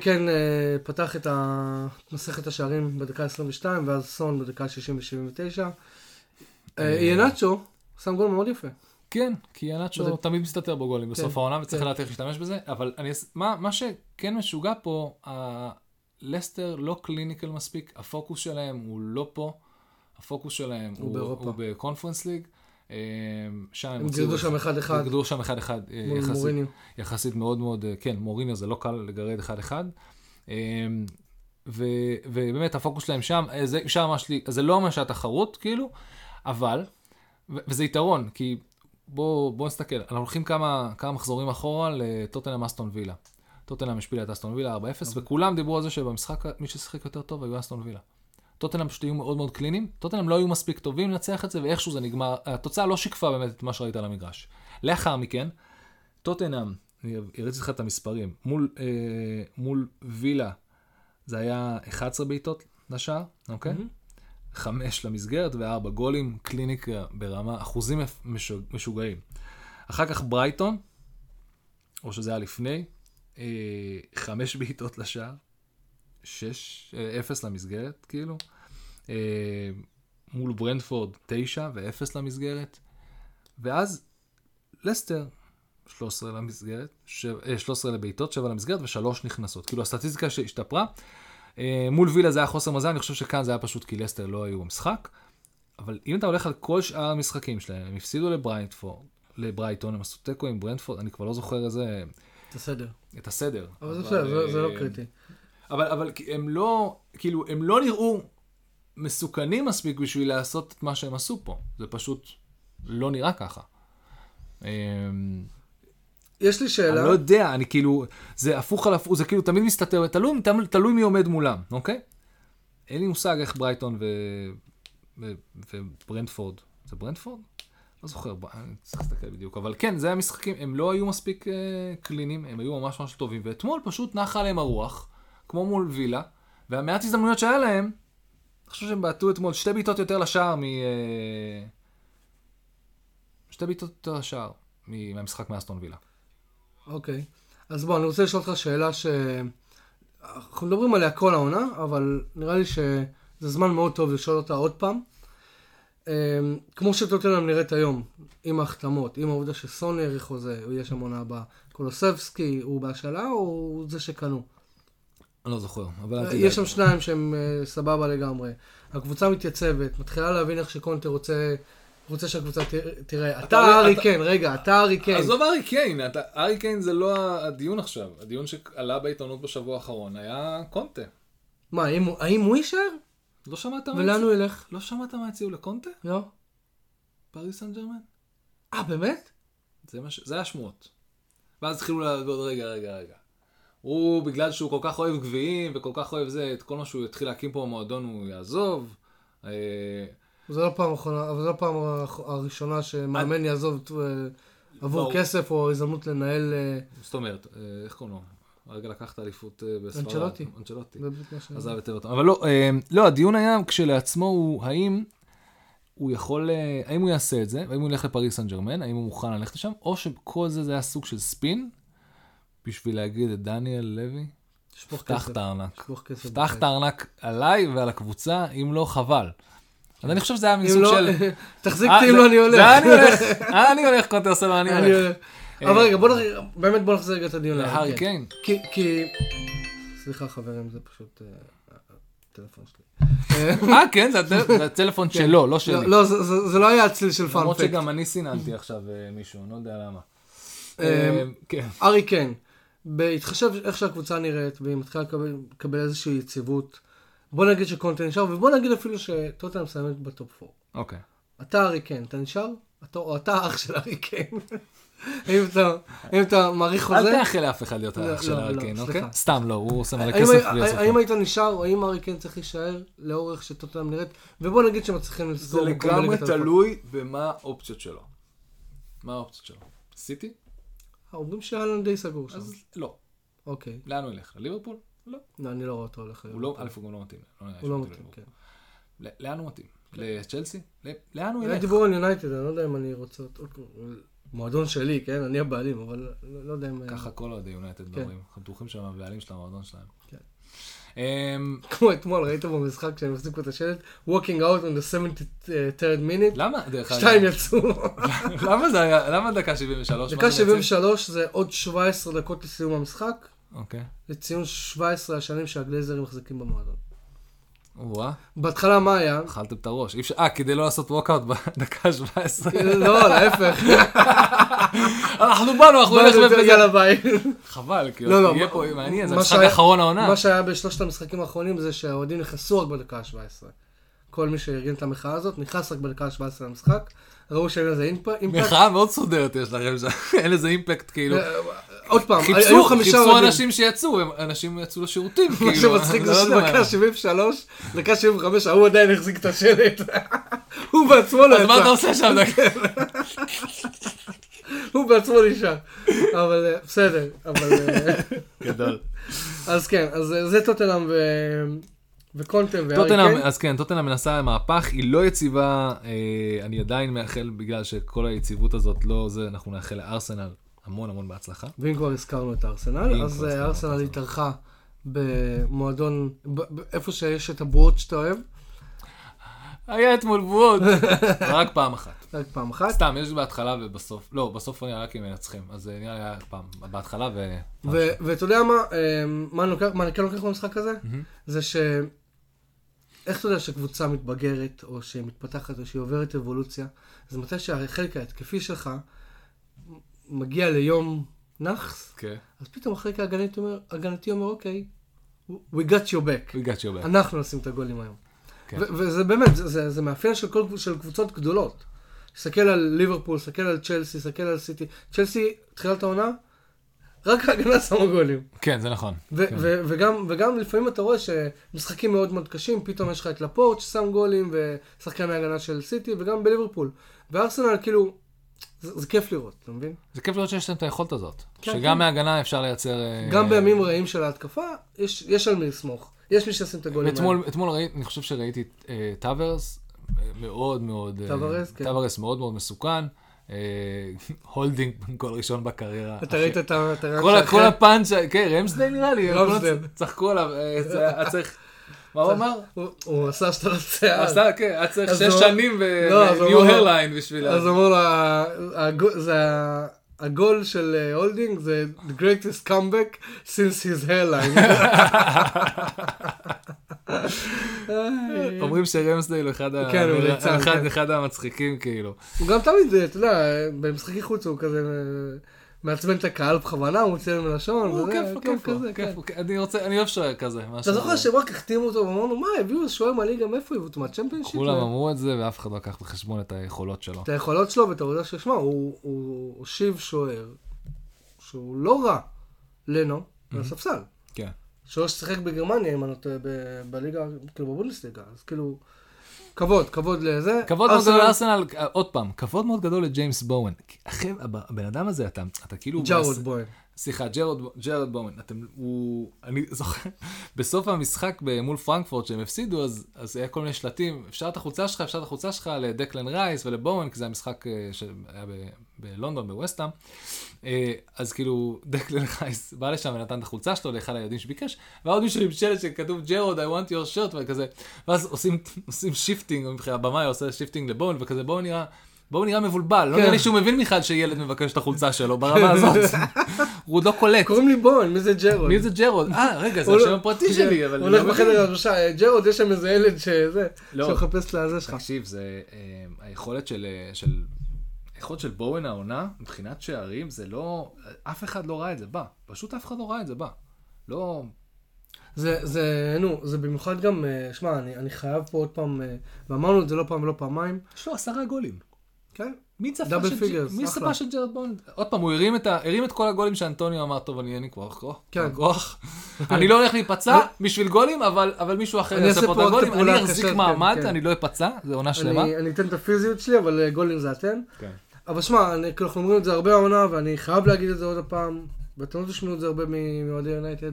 קיין אה, פתח את מסכת השערים בדקה 22, ואז סון בדקה 60 ו-79. אה, ינאצ'ו שם גול מאוד יפה. כן, כי ינאצ'ו וזה- תמיד מסתתר בגולים בסוף כן, העונה וצריך כן. לדעת איך להשתמש בזה, אבל אני, מה, מה שכן משוגע פה, לסטר לא קליניקל מספיק, הפוקוס שלהם הוא לא פה, הפוקוס שלהם הוא הוא, באירופה. הוא בקונפרנס ליג, אה, שם הם גירדו שם אחד אחד גירדו שם אחד אחד, אה, מול יחסית, מוריניו. יחסית מאוד מאוד, אה, כן, מוריניו זה לא קל לגרד אחד אחד. אה, ו- ובאמת הפוקוס שלהם שם, זה, שם ממש לי, זה לא ממש התחרות כאילו, אבל, ו- וזה יתרון, כי בואו בוא נסתכל, אנחנו הולכים כמה, כמה מחזורים אחורה לטוטנאם אסטון וילה. טוטנאם השפילה את אסטון וילה 4-0, וכולם דיברו על זה שבמשחק מי ששיחק יותר טוב היו אסטון וילה. טוטנאם פשוט היו מאוד מאוד קליניים, טוטנאם לא היו מספיק טובים לנצח את זה, ואיכשהו זה נגמר, התוצאה לא שיקפה באמת את מה שראית על המגרש. לאחר מכן, טוטנאם, אני הראיתי לך את המספרים, מול, אה, מול וילה זה היה 11 בעיטות לשער, אוקיי? מהמם. חמש למסגרת וארבע גולים, קליניקה ברמה, אחוזים משוג, משוגעים. אחר כך ברייטון, או שזה היה לפני, אה, חמש בעיטות לשער, שש, אה, אפס למסגרת, כאילו. אה, מול ברנדפורד, תשע ואפס למסגרת. ואז לסטר, 13 למסגרת, ש... אה, 13 לבעיטות, 7 למסגרת ושלוש נכנסות. כאילו הסטטיסטיקה שהשתפרה. אה, מול וילה זה היה חוסר מזל, אני חושב שכאן זה היה פשוט כי לסטר לא היו במשחק. אבל אם אתה הולך על כל שאר המשחקים שלהם, הם הפסידו לברייטפורד, לברייטון, הם עשו תיקו עם ברנדפורד, אני כבר לא זוכר איזה, בסדר. את הסדר. אבל זה בסדר, זה- זה לא אה, קריטי. אבל, אבל הם לא, כאילו, הם לא נראו מסוכנים מספיק בשביל לעשות את מה שהם עשו פה. זה פשוט לא נראה ככה. אמ, יש לי אני שאלה. לא יודע, אני כאילו, זה הפוך על הפוך, זה כאילו תמיד מסתתר, תלוי, תלוי, תלוי מי עומד מולם, אוקיי? אין לי מושג איך ברייטון ו... ו... וברנדפורד, זה ברנדפורד? לא זוכר, אני צריך להסתכל בדיוק, אבל כן, זה המשחקים, הם לא היו מספיק אה, קלינים, הם היו ממש ממש טובים, ואתמול פשוט נחה עליהם הרוח, כמו מול וילה, והמעט הזדמנויות שהיה להם, אני חושב שהם בעטו אתמול שתי בעיטות יותר לשער מ... אה, שתי בעיטות יותר לשער מהמשחק מאסטון וילה. אוקיי. אז בוא, אני רוצה לשאול אותך שאלה ש... אנחנו מדברים עליה כל העונה, אבל נראה לי שזה זמן מאוד טוב לשאול אותה עוד פעם. אמ, כמו שטוטנאם נראית היום, עם ההחתמות, עם העובדה שסוני האריך חוזה, הוא יהיה שם עונה הבאה. קולוסבסקי הוא בהשאלה או הוא זה שקנו? אני לא זוכר, אבל תדאג. יש שם שניים שהם אה, סבבה לגמרי. הקבוצה מתייצבת, מתחילה להבין איך שקונטה רוצה, רוצה שהקבוצה תראה. אתה לא- ארי קיין, רגע, אתה ארי קיין. עזוב ארי קיין, אתה- ארי קיין זה לא הדיון עכשיו. הדיון שעלה בעיתונות בשבוע האחרון היה קונטה. מה, האם הוא- יישאר? לא שמעת מה ולאן? הוא ילך? לא שמעת מה הציעו לקונטה? לא. פריס סן ג'רמן? אה, באמת? זה מה ש... זה היה שמועות. ואז התחילו לעבוד, רגע, רגע, רגע. הוא, בגלל שהוא כל כך אוהב גביעים וכל כך אוהב זה, את כל מה שהוא יתחיל להקים פה במועדון הוא יעזוב. אה, זה לא פעם אחרונה, אבל זו לא פעם הראשונה שמאמן יעזוב אה, עבור ברור. כסף או הזדמנות לנהל... אה, זאת אומרת, איך קוראים לו? הרגע לקחת אליפות בספרד. אנצ'לוטי. אנצ'לוטי. זה עזב את אברטון. אבל לא, לא, הדיון היה כשלעצמו הוא האם הוא יכול, האם הוא יעשה את זה, והאם הוא ילך לפריס סן ג'רמן, האם הוא מוכן ללכת לשם, או שכל זה זה היה סוג של ספין, בשביל להגיד את דניאל לוי, פתח. את הארנק. פתח. את הארנק עליי ועל הקבוצה, אם לא חבל. אז אני חושב שזה היה מין אם סוג לא, של... תחזיק אה, אותי אם לא אני הולך. אני הולך, אני הולך, קונטה עושה לו, אני הולך. אבל רגע, בוא נחזיר, באמת בוא נחזיר רגע את הדיון. להארי כן. קיין. כי. סליחה חברים, זה פשוט... אה, הטלפון שלי. אה, כן, זה הטל- זה הטלפון שלו, לא שלי. לא, לא, זה- לא היה הצליל של למרות פאנפקט. שגם אני סיננתי עכשיו אה, מישהו, אני לא יודע למה. אה, כן. ארי קיין, בהתחשב איך שהקבוצה נראית, והיא מתחילה לקבל, לקבל איזושהי יציבות, בוא נגיד שקונטה נשאר, ובוא נגיד אפילו שטוטנאם מסיימת בטופ 4. אוקיי. אתה ארי קיין, אתה נשאר? אתה, או אתה אח של ארי קיין. אם אתה, אם אתה מעריך חוזה... אל תאחל לאף אחד להיות לא, האח של לא, הארי לא, קיין. אוקיי? סתם לא, הוא עושה מלא כסף בלי האם- הסוף. האם היית נשאר, או האם ארי קיין צריך להישאר לאורך שטוטנאם נראית, ובוא נגיד שמצליחים זה לסגור מקום לגמרי. תלוי במה האופציות שלו. מה האופציות שלו? סיטי? אומרים שאלן די סגור שם. אז לא. אוקיי. לאן הוא ילך? לליברפול? לא. לא, אני לא רואה אותו הולך. הוא לא, א', הוא גם לא מתאים. לא הוא לא מתאים, כן. לליברפול. לאן הוא מתאים? לצ'לסי? לאן הוא היה ילך? דיבור על יונייטד, אני לא יודע אם אני רוצה אותו. מועדון שלי, כן? אני הבעלים, אבל לא לא יודע אם... ככה כל אוהדי יונייטד כן. מדברים. אנחנו בטוחים שהם הבעלים של המועדון שלהם. כן. אמ, כמו אתמול, ראית במשחק שהם החזיקו את השלט? walking out on the 73rd minute, למה? דרך אגב, שתיים יצאו. למה זה היה? למה דקה 73? מה דקה זה בעצם? 73 זה עוד 17 דקות לסיום המשחק, אוקיי. לציון 17 השנים שהגלייזרים מחזיקים במועדון. וואה, בהתחלה מה היה? אכלתם את הראש. אה, כדי לא לעשות ווקאוט בדקה 17. לא, להפך. אנחנו באנו, אנחנו נלך ביי. חבל, כאילו, יהיה פה מעניין, זה שהיה- האחרון העונה. מה שהיה בשלושת המשחקים האחרונים זה שהאוהדים נכנסו רק בדקה ה-17. כל מי שארגן את המחאה הזאת נכנס רק בדקה ה-17 למשחק. ראו שאין לזה אימפ- אימפקט. מחאה מאוד סודרת יש לכם אין לזה אימפקט, כאילו. עוד פעם, היו חיפשו, חמישה חיפשו אוהדים. אנשים שיצאו, הם- אנשים יצאו לשירותים, מה כאילו. שמצחיק זה לא מה. שדקה 73, דקה 75, ההוא עדיין החזיק את השלט. הוא בעצמו לא אז מה אתה יצא, עושה שם? הוא בעצמו נשאר. אבל אה, בסדר, אבל... אה, גדול. אז כן, אז אה, זה טוטנאם ו- וקונטה וארי קיין. אז כן, טוטנאם מנסה מהפך, היא לא יציבה, אה, אני עדיין מאחל, בגלל שכל היציבות הזאת לא זה, אנחנו נאחל לארסנל המון המון בהצלחה. ואם כבר הזכרנו את הארסנל, אז אה, הארסנל. התארחה במועדון, איפה שיש את הבועות שאתה אוהב, היה אתמול בועות, רק פעם אחת. רק פעם אחת. סתם, יש בהתחלה ובסוף, לא, בסוף נראה רק אם מנצחים, אז אה, נראה לי היה פעם, בהתחלה ו... ו- ואתה יודע מה, אה, מה אני לוקח- מה אני כן לוקח במשחק הזה? זה ש... איך אתה יודע שקבוצה מתבגרת, או שהיא מתפתחת, או שהיא עוברת אבולוציה? זה מתי שהחלק ההתקפי שלך מגיע ליום נאחס, כן, אז פתאום החלק ההגנתי אומר, ההגנתי אומר, אוקיי, we got your back. we got your back. אנחנו נשים את הגולים היום. כן. ו- וזה באמת, זה, זה, זה מאפיין של, כל, של קבוצות גדולות. תסתכל על ליברפול, תסתכל על צ'לסי, תסתכל על סיטי. צ'לסי, תחילת העונה, רק ההגנה שמה גולים. כן, זה נכון. ו- כן. ו- וגם, וגם לפעמים אתה רואה שמשחקים מאוד מאוד קשים, פתאום יש לך את לפורט ששם גולים, ושחקני ההגנה של סיטי, וגם בליברפול. וארסנל, כאילו, זה, זה כיף לראות, אתה מבין? זה כיף לראות שיש להם את היכולת הזאת. כן, שגם כן. מהגנה אפשר לייצר... אה, גם בימים רעים של ההתקפה, יש, יש על מי לסמוך. יש מי שישים את הגולים אתמול, אתמול ראיתי, אני חושב שראיתי אה, טבארס, אה, מאוד מאוד... אה, טווארס, כן. טבארס מאוד מאוד מסוכן. אה, הולדינג גול ראשון בקריירה. אתה ראית את ה... כל, הפאנץ', כן, רמסדייל נראה לי, רמסדייל. צחקו עליו, אה, היה צריך... מה הוא אמר? הוא- עשה השתלת שיער. עשה, כן, היה צריך שש שנים לא, ו-new אמר- hairline בשביל... אז אמרו לו, ה- הגול- זה ה- הגול של אה, הולדינג זה the greatest comeback since his hairline. אומרים שרמסדייל הוא אחד ה- כן, הוא ליצן, אחד- כן. אחד המצחיקים, כאילו. הוא גם תמיד, אתה יודע, במשחקי חוץ הוא כזה אה, מעצבן את הקהל בכוונה, הוא מוציא להם לשון. הוא כיף כיף לו, כזה, כיף כן. לו. אני רוצה, אני אוהב שוער כזה. אתה זוכר שהם רק החתימו אותו ואמרנו, מה, הביאו שוער מהליגה, מאיפה הביאו אותו? מהצ'מפיונשיפ? כולם אמרו את זה, ואף אחד לא לקח בחשבון את היכולות שלו. את היכולות שלו ואת העבודה שלו, שמע, הוא הושיב שוער שהוא לא רע, לנו, על הספסל. כן. שוער ששיחק בגרמניה, אם אני לא טועה, בליגה, כאילו בבונדסליגה, אז כאילו, כבוד, כבוד לזה. כבוד מאוד גדול לארסנל, אה, עוד פעם, כבוד מאוד גדול לג'יימס בואן. הבן אדם הזה, אתה אתה כאילו... ג'ארד בוין. סליחה, ג'רד, ג'רד בואן, אתם, הוא, אני זוכר, בסוף המשחק מול פרנקפורט שהם הפסידו, אז, אז היה כל מיני שלטים, אפשר את החולצה שלך, אפשר את החולצה שלך לדקלן רייס ולבואן, כי זה המשחק אה, שהיה ב- בלונדון, בווסטהאם. אה, אז כאילו, דקלן רייס בא לשם ונתן את החולצה שלו לאחד הילדים שביקש, ועוד מישהו עם שלט שכתוב ג'רוד, I want your shirt, וכזה, ואז עושים, עושים shifting, הבמאי עושה shifting לבואן, וכזה, בואן נראה... בואן נראה מבולבל, לא כן. נראה לי שהוא מבין בכלל שילד מבקש את החולצה שלו ברמה הזאת. הוא עוד לא קולט. קוראים לי בוין, מי זה ג'רוד? מי זה ג'רוד? אה, רגע, זה הוא לא- השם הפרטי שלי, אבל... הוא הולך לא בחדר "אה, ג'רוד, יש שם איזה ילד שזה, לא. שמחפש לזה שלך. תקשיב, זה אה, היכולת של... אה, של- היכולת של בואן העונה, מבחינת שערים, זה לא... אף אחד לא ראה את זה בא. פשוט אף אחד לא ראה את זה בא. לא... זה, זה, נו, זה במיוחד גם, אה, שמע, אני, אני חייב פה עוד פעם, ואמרנו את זה לא פעם ולא פעמיים, יש לו עשרה גולים. כן? מי צפה של- figures, מי אחלה. צפה של ג'רד בואן? עוד פעם, הוא הרים את, ה... הרים את כל הגולים שאנטוניו אמר, טוב, אני אין לי כבר כוח. כן. כוח. אני לא הולך להיפצע בשביל גולים, אבל, אבל מישהו אחר אני יעשה פה את הגולים. אני אחזיק מעמד, כן, כן. אני לא אפצע, זה עונה שלמה. אני, אני אתן את הפיזיות שלי, אבל אה, גולים זה אתם. כן. אבל שמע, אני- אנחנו אומרים את זה הרבה העונה, ואני חייב להגיד את זה עוד הפעם, ואתם לא תשמעו את זה הרבה מ- מאוהדי יונייטד.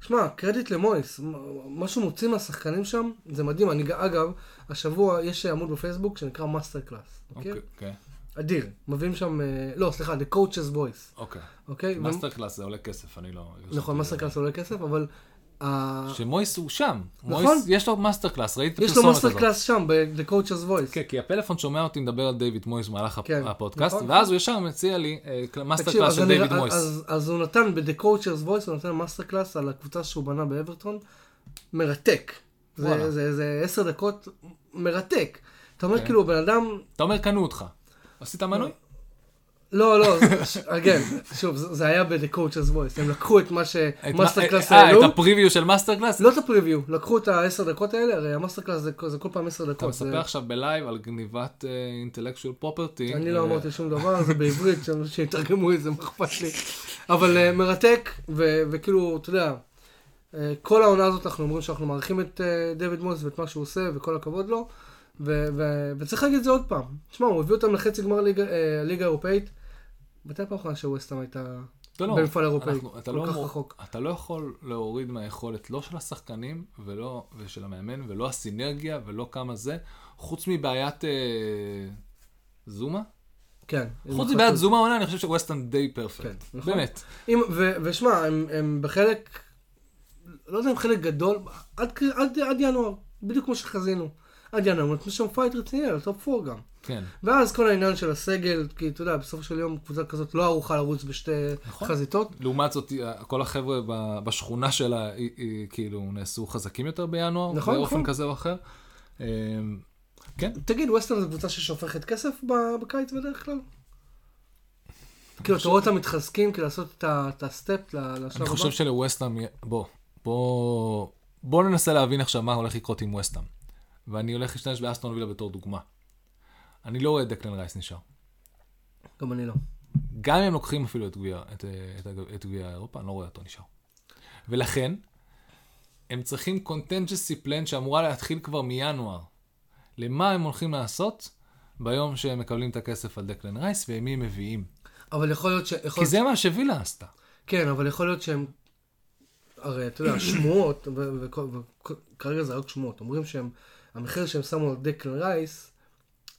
שמע, קרדיט למויס, מה שהוא מוציא מהשחקנים שם, זה מדהים. אני, אגב, השבוע יש עמוד בפייסבוק שנקרא מאסטר קלאס, אוקיי? אוקיי, אוקיי. אדיר. מביאים שם, אה, לא, סליחה, The Coach's Voice, אוקיי. אוקיי? מאסטר קלאס זה עולה כסף, אני לא... נכון, מאסטר קלאס עולה כסף, אבל... שמויס הוא שם. נכון. מויס, יש לו מאסטר קלאס, ראיתי את יש לו הפרסומת מאסטר הזאת. קלאס שם, ב-The Coach's Voice. כן, כי הפלאפון שומע אותי מדבר על דיוויד מויס במהלך כן, הפודקאסט, נכון. ואז הוא ישר מציע לי אה, מאסטר תקשיב, קלאס של דיוויד מויס. אז- אז הוא נתן ב-The Coach's Voice, הוא נתן מאסטר קלאס על הקבוצה שהוא בנה באברטון. מרתק. זה זה עשר דקות מרתק. אתה אומר כן. כאילו, בן אדם... אתה אומר קנו אותך. עשית מנוי? לא, לא, כן, שוב, זה היה ב-The Coach's Voice. הם לקחו את מה שמאסטר מה- קלאס אה, העלו. את ה preview של מאסטר קלאס? לא את ה preview, לקחו את העשר דקות האלה, הרי המאסטר קלאס זה כל פעם עשר אתה דקות. זה- מספר עכשיו ב live על גניבת intellectual property. אני לא אמרתי שום דבר, זה בעברית, שיתרגמו את זה, מה אכפת לי. אבל אה, מרתק, וכאילו, אתה יודע, אה, כל העונה הזאת אנחנו אומרים שאנחנו מעריכים את אה, דויד מויס ואת מה שהוא עושה, וכל הכבוד לו, וצריך להגיד את זה עוד פעם. תשמע, הוא הביא אותם לחצי גמר ליגה- אה, ליגה האירופאית. מתי פעם אחרונה שווסטהאם הייתה לא, לא, במפעל אירופאי? אנחנו- כל לא כך רחוק. אתה לא יכול להוריד מהיכולת לא של השחקנים ולא ושל המאמן ולא הסינרגיה ולא כמה זה, חוץ מבעיית אה, זומה. כן. חוץ מבעיית זומה העונה, אני חושב שווסטון די כן, פרפקט. נכון. באמת. אם- ו- ושמע, הם, הם בחלק, לא יודע אם חלק גדול, עד, עד, עד ינואר, בדיוק כמו שחזינו. עד ינואר, הם נתנו שם fight רציני על top 4 גם. כן. ואז כל העניין של הסגל, כי אתה יודע, בסופו של יום קבוצה כזאת לא ערוכה לרוץ בשתי נכון. חזיתות. לעומת זאת, כל החבר'ה בשכונה שלה, כאילו, נעשו חזקים יותר בינואר, נכון, באופן נכון. כזה או אחר. אה, כן, תגיד, ווסטהאם זו קבוצה ששופכת כסף בקיץ בדרך כלל? כאילו, אתה רואה אותם מתחזקים כדי לעשות את ה step לשלב אני הבא? חושב שלווסטהאם, בוא, בוא, בוא ננסה להבין עכשיו מה הולך לקרות עם ווסטהאם. ואני הולך להשתמש באסטון וילה בתור דוגמה. אני לא רואה את דקלן רייס נשאר. גם אני לא. גם אם הם לוקחים אפילו את גביע, את, את, את גביע אירופה, אני לא רואה אותו נשאר. ולכן, הם צריכים contingency plan שאמורה להתחיל כבר מינואר. למה הם הולכים לעשות ביום שהם מקבלים את הכסף על דקלן רייס ועם מי הם מביאים. אבל יכול להיות ש... יכול כי זה מה שווילה עשתה. כן, אבל יכול להיות שהם... הרי אתה יודע, שמועות, וכרגע זה רק שמועות, אומרים שהם, המחיר שהם שמו על דקלן רייס,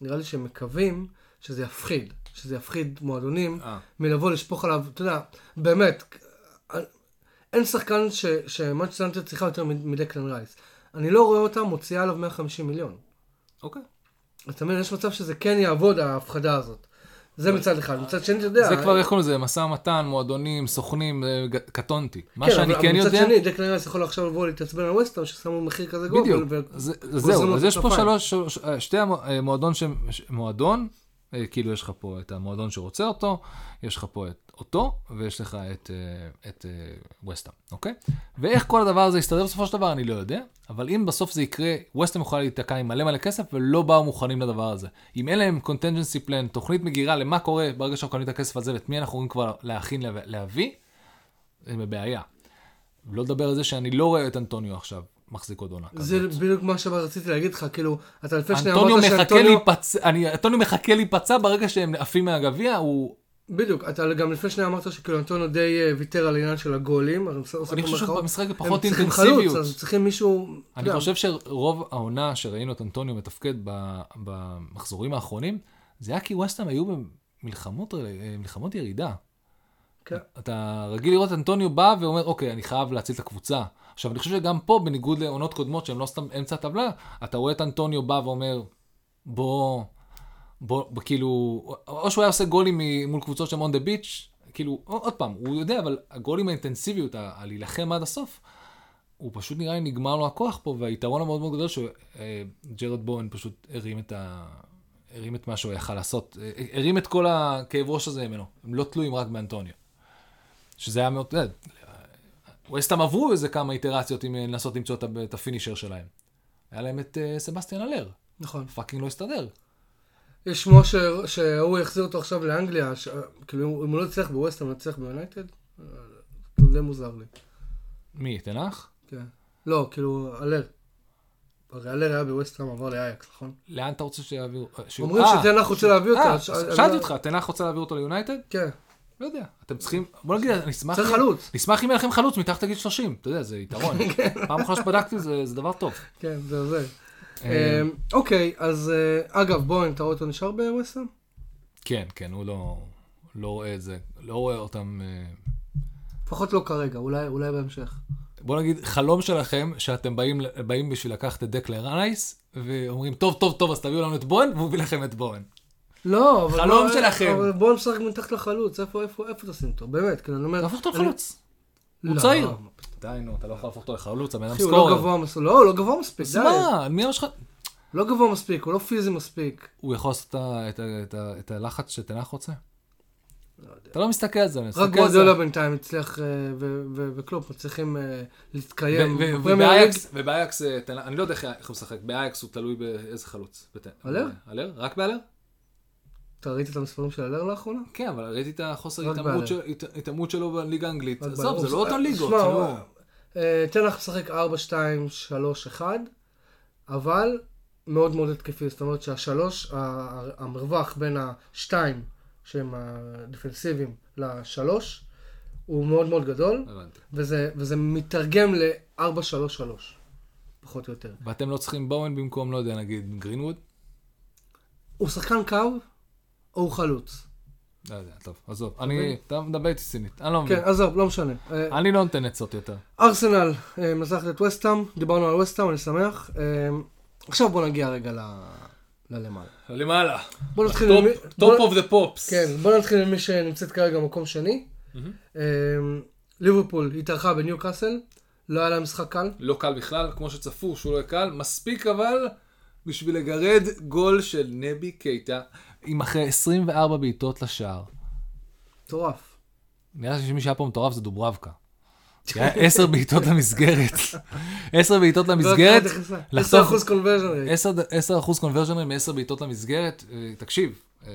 נראה לי שהם מקווים שזה יפחיד, שזה יפחיד מועדונים אה. מלבוא לשפוך עליו, אתה יודע, באמת, אין שחקן ש- שמנצ'סטר יונייטד צריכה יותר מדקלן רייס. אני לא רואה אותה מוציאה עליו 150 מיליון. אוקיי. אתה מבין, יש מצב שזה כן יעבוד, ההפחדה הזאת. זה מצד אחד. מצד שני, אתה יודע... זה כבר, איך קוראים לזה, משא ומתן, מועדונים, סוכנים, אה, קטונתי. מה שאני אבל- כן אבל מצד יודע, שני, דקלן רייס יכול עכשיו לבוא להתעצבן על ווסטהאם, ששמו מחיר כזה גבוה. בדיוק, זהו, אז יש פה. שלוש, אה, שתי המו- אה, מועדון, כאילו יש לך פה את המועדון שרוצה אותו, יש לך פה את אותו, ויש לך את, אה, את ווסטהאם, אוקיי? ואיך כל הדבר הזה יסתדר בסופו של דבר, אני לא יודע, אבל אם בסוף זה יקרה, ווסטהאם יכולה להיתקע עם מלא מלא כסף, ולא באו מוכנים לדבר הזה. אם אין להם contingency plan, תוכנית מגירה למה קורה ברגע שאנחנו קונים את הכסף הזה, ואת מי אנחנו יכולים כבר להכין, לה- להביא, הם בבעיה. לא לדבר על זה שאני לא רואה את אנטוניו עכשיו מחזיק עוד עונה כזאת. זה בדיוק מה שרציתי להגיד לך, כאילו, אתה לפני אנטוניו אמרת מחכה שאנטוניו... אנטוניו מחכה להיפצע ברגע שהם עפים מהגביע, הוא... בדיוק, אתה גם לפני שנייה אמרת שכאילו אנטוניו די אה, ויתר על העניין של הגולים. אני חושב. שבמשחק פחות אינטנסיביות. אז צריכים מישהו... אני חושב שרוב העונה שראינו את אנטוניו מתפקד במחזורים האחרונים, זה היה כי ווסטהאם היו במלחמות אה, ירידה. כן. אתה רגיל לראות את אנטוניו בא ואומר, אוקיי, אני חייב להציל את הקבוצה. עכשיו, אני חושב שגם פה, בניגוד לעונות קודמות, שהן לא סתם אמצע הטבלה, אתה רואה את אנטוניו בא ואומר, בוא, בוא, כאילו, או שהוא היה עושה גולים מול קבוצות שהן on the beach, כאילו, עוד פעם, הוא יודע, אבל הגולים האינטנסיביות, הלהילחם עד הסוף, הוא פשוט נראה לי נגמר לו הכוח פה, והיתרון המאוד מאוד גדול שג'ארוד בואן פשוט הרים את ה... הרים את מה שהוא יכל לעשות, אה, הרים את כל הכאב ראש הזה ממנו, הם לא תלויים רק באנטוניו. שזה היה מאוד, אתה יודע, ווסטהאם עברו איזה כמה איטרציות עם אה, לנסות למצוא את ה finisher שלהם. היה להם את אה, סבסטיאן אלר, נכון. fucking לא הסתדר. יש שמו שהוא יחזיר אותו עכשיו לאנגליה, ש- כאילו אם הוא לא יצליח בווסטהאם, הוא יצליח ביונייטד? אה, זה די מוזר לי. מי, תנח? כן. לא, כאילו, אלר. הרי אלר היה בווסטהאם, עבר לאייקס, נכון? לאן אתה רוצה שיעבירו? אה, אומרים אה, שתנח רוצה להביא אותו. שאלתי אותך, תנח רוצה להעביר אותו ליונייטד? כן. לא יודע. אתם צריכים, בוא נגיד, נשמח... צריך חלוץ. נשמח אם יהיה לכם חלוץ מתחת לגיל 30. אתה יודע, זה יתרון. פעם אחרונה שבדקתי זה זה דבר טוב. כן, זה זה. אה, אמ, אוקיי, אז אה, אגב, בואן, אתה רואה אותו נשאר בווסטהאם? כן, כן, הוא לא... לא רואה את זה, לא רואה אותם... אה, לפחות לא כרגע, אולי אולי בהמשך. בוא נגיד, חלום שלכם, שאתם באים, באים בשביל לקחת את דקלר רייס, ואומרים, טוב, טוב, טוב, אז תביאו לנו את בוהן, והוא מביא לכם את בוהן. לא, אבל... חלום לא, שלכם. אבל בואו נשחק מתחת לחלוץ, איפה, איפה, איפה תשים אותו? באמת, כאילו, אני אומר... תהפוך אותו לחלוץ. הוא לא. צעיר. די, נו, אתה לא יכול להפוך אותו לחלוץ, הבן אדם אחי, הוא לא סקורר. גבוה מספיק, לא, הוא לא גבוה מספיק, אז די. מה? מי אמר שלך? לא גבוה מספיק, הוא לא פיזי מספיק. הוא יכול לעשות את הלחץ שתנח רוצה? אתה לא מסתכל על זה, אני רק מסתכל על זה. גוארדיולה בינתיים הצליח, אה, וקלופ מצליחים אה, להתקיים. ובאייקס, ובאייקס, אה, אני לא יודע איך הוא משחק, באייקס הוא תלוי באיזה חלוץ. אלר? אלר? רק באלר? אתה ראית את המספרים של אלר לאחרונה? כן, אבל ראיתי את החוסר רק התעמרות באלר. של- הת- התעמרות שלו בליגה האנגלית. עזוב. זה לא אותן ליגות. תן לך לשחק 4, 2, 3, 1, אבל מאוד מאוד התקפי. זאת אומרת שהשלוש, המרווח בין השתיים, שהם הדפנסיביים, לשלוש, הוא מאוד מאוד גדול, הבנתי. וזה, וזה מתרגם ל-4, 3, 3, פחות או יותר. ואתם לא צריכים בואן במקום, לא יודע, נגיד גרינווד? הוא שחקן קו, או הוא חלוץ. לא יודע, טוב, עזוב. אני, אתה מדבר איתי סינית, אני לא מבין. כן, עזוב, לא משנה. אה, אני לא נותן עצות יותר. ארסנל אה, מנצחת את ווסטהאם, דיברנו על ווסטהאם, אני שמח. אה, עכשיו בוא נגיע רגע ל... ללמעלה. למעלה. בוא נתחיל... top of the pops. כן, בוא נתחיל עם מי שנמצאת כרגע במקום שני. ליברפול התארחה בניו קאסל, לא היה לה משחק קל. לא קל בכלל, כמו שצפו שהוא לא יהיה קל. מספיק אבל בשביל לגרד גול של נבי קייטה, עם אחרי 24 בעיטות לשער. מטורף. נראה לי שמי שהיה פה מטורף זה דוברבקה. כי היה 10 בעיטות למסגרת. 10 בעיטות למסגרת. לחטוף- 10% conversion rate. 10 10 אחוז conversion rate מ-10 בעיטות למסגרת. אה, תקשיב, אה,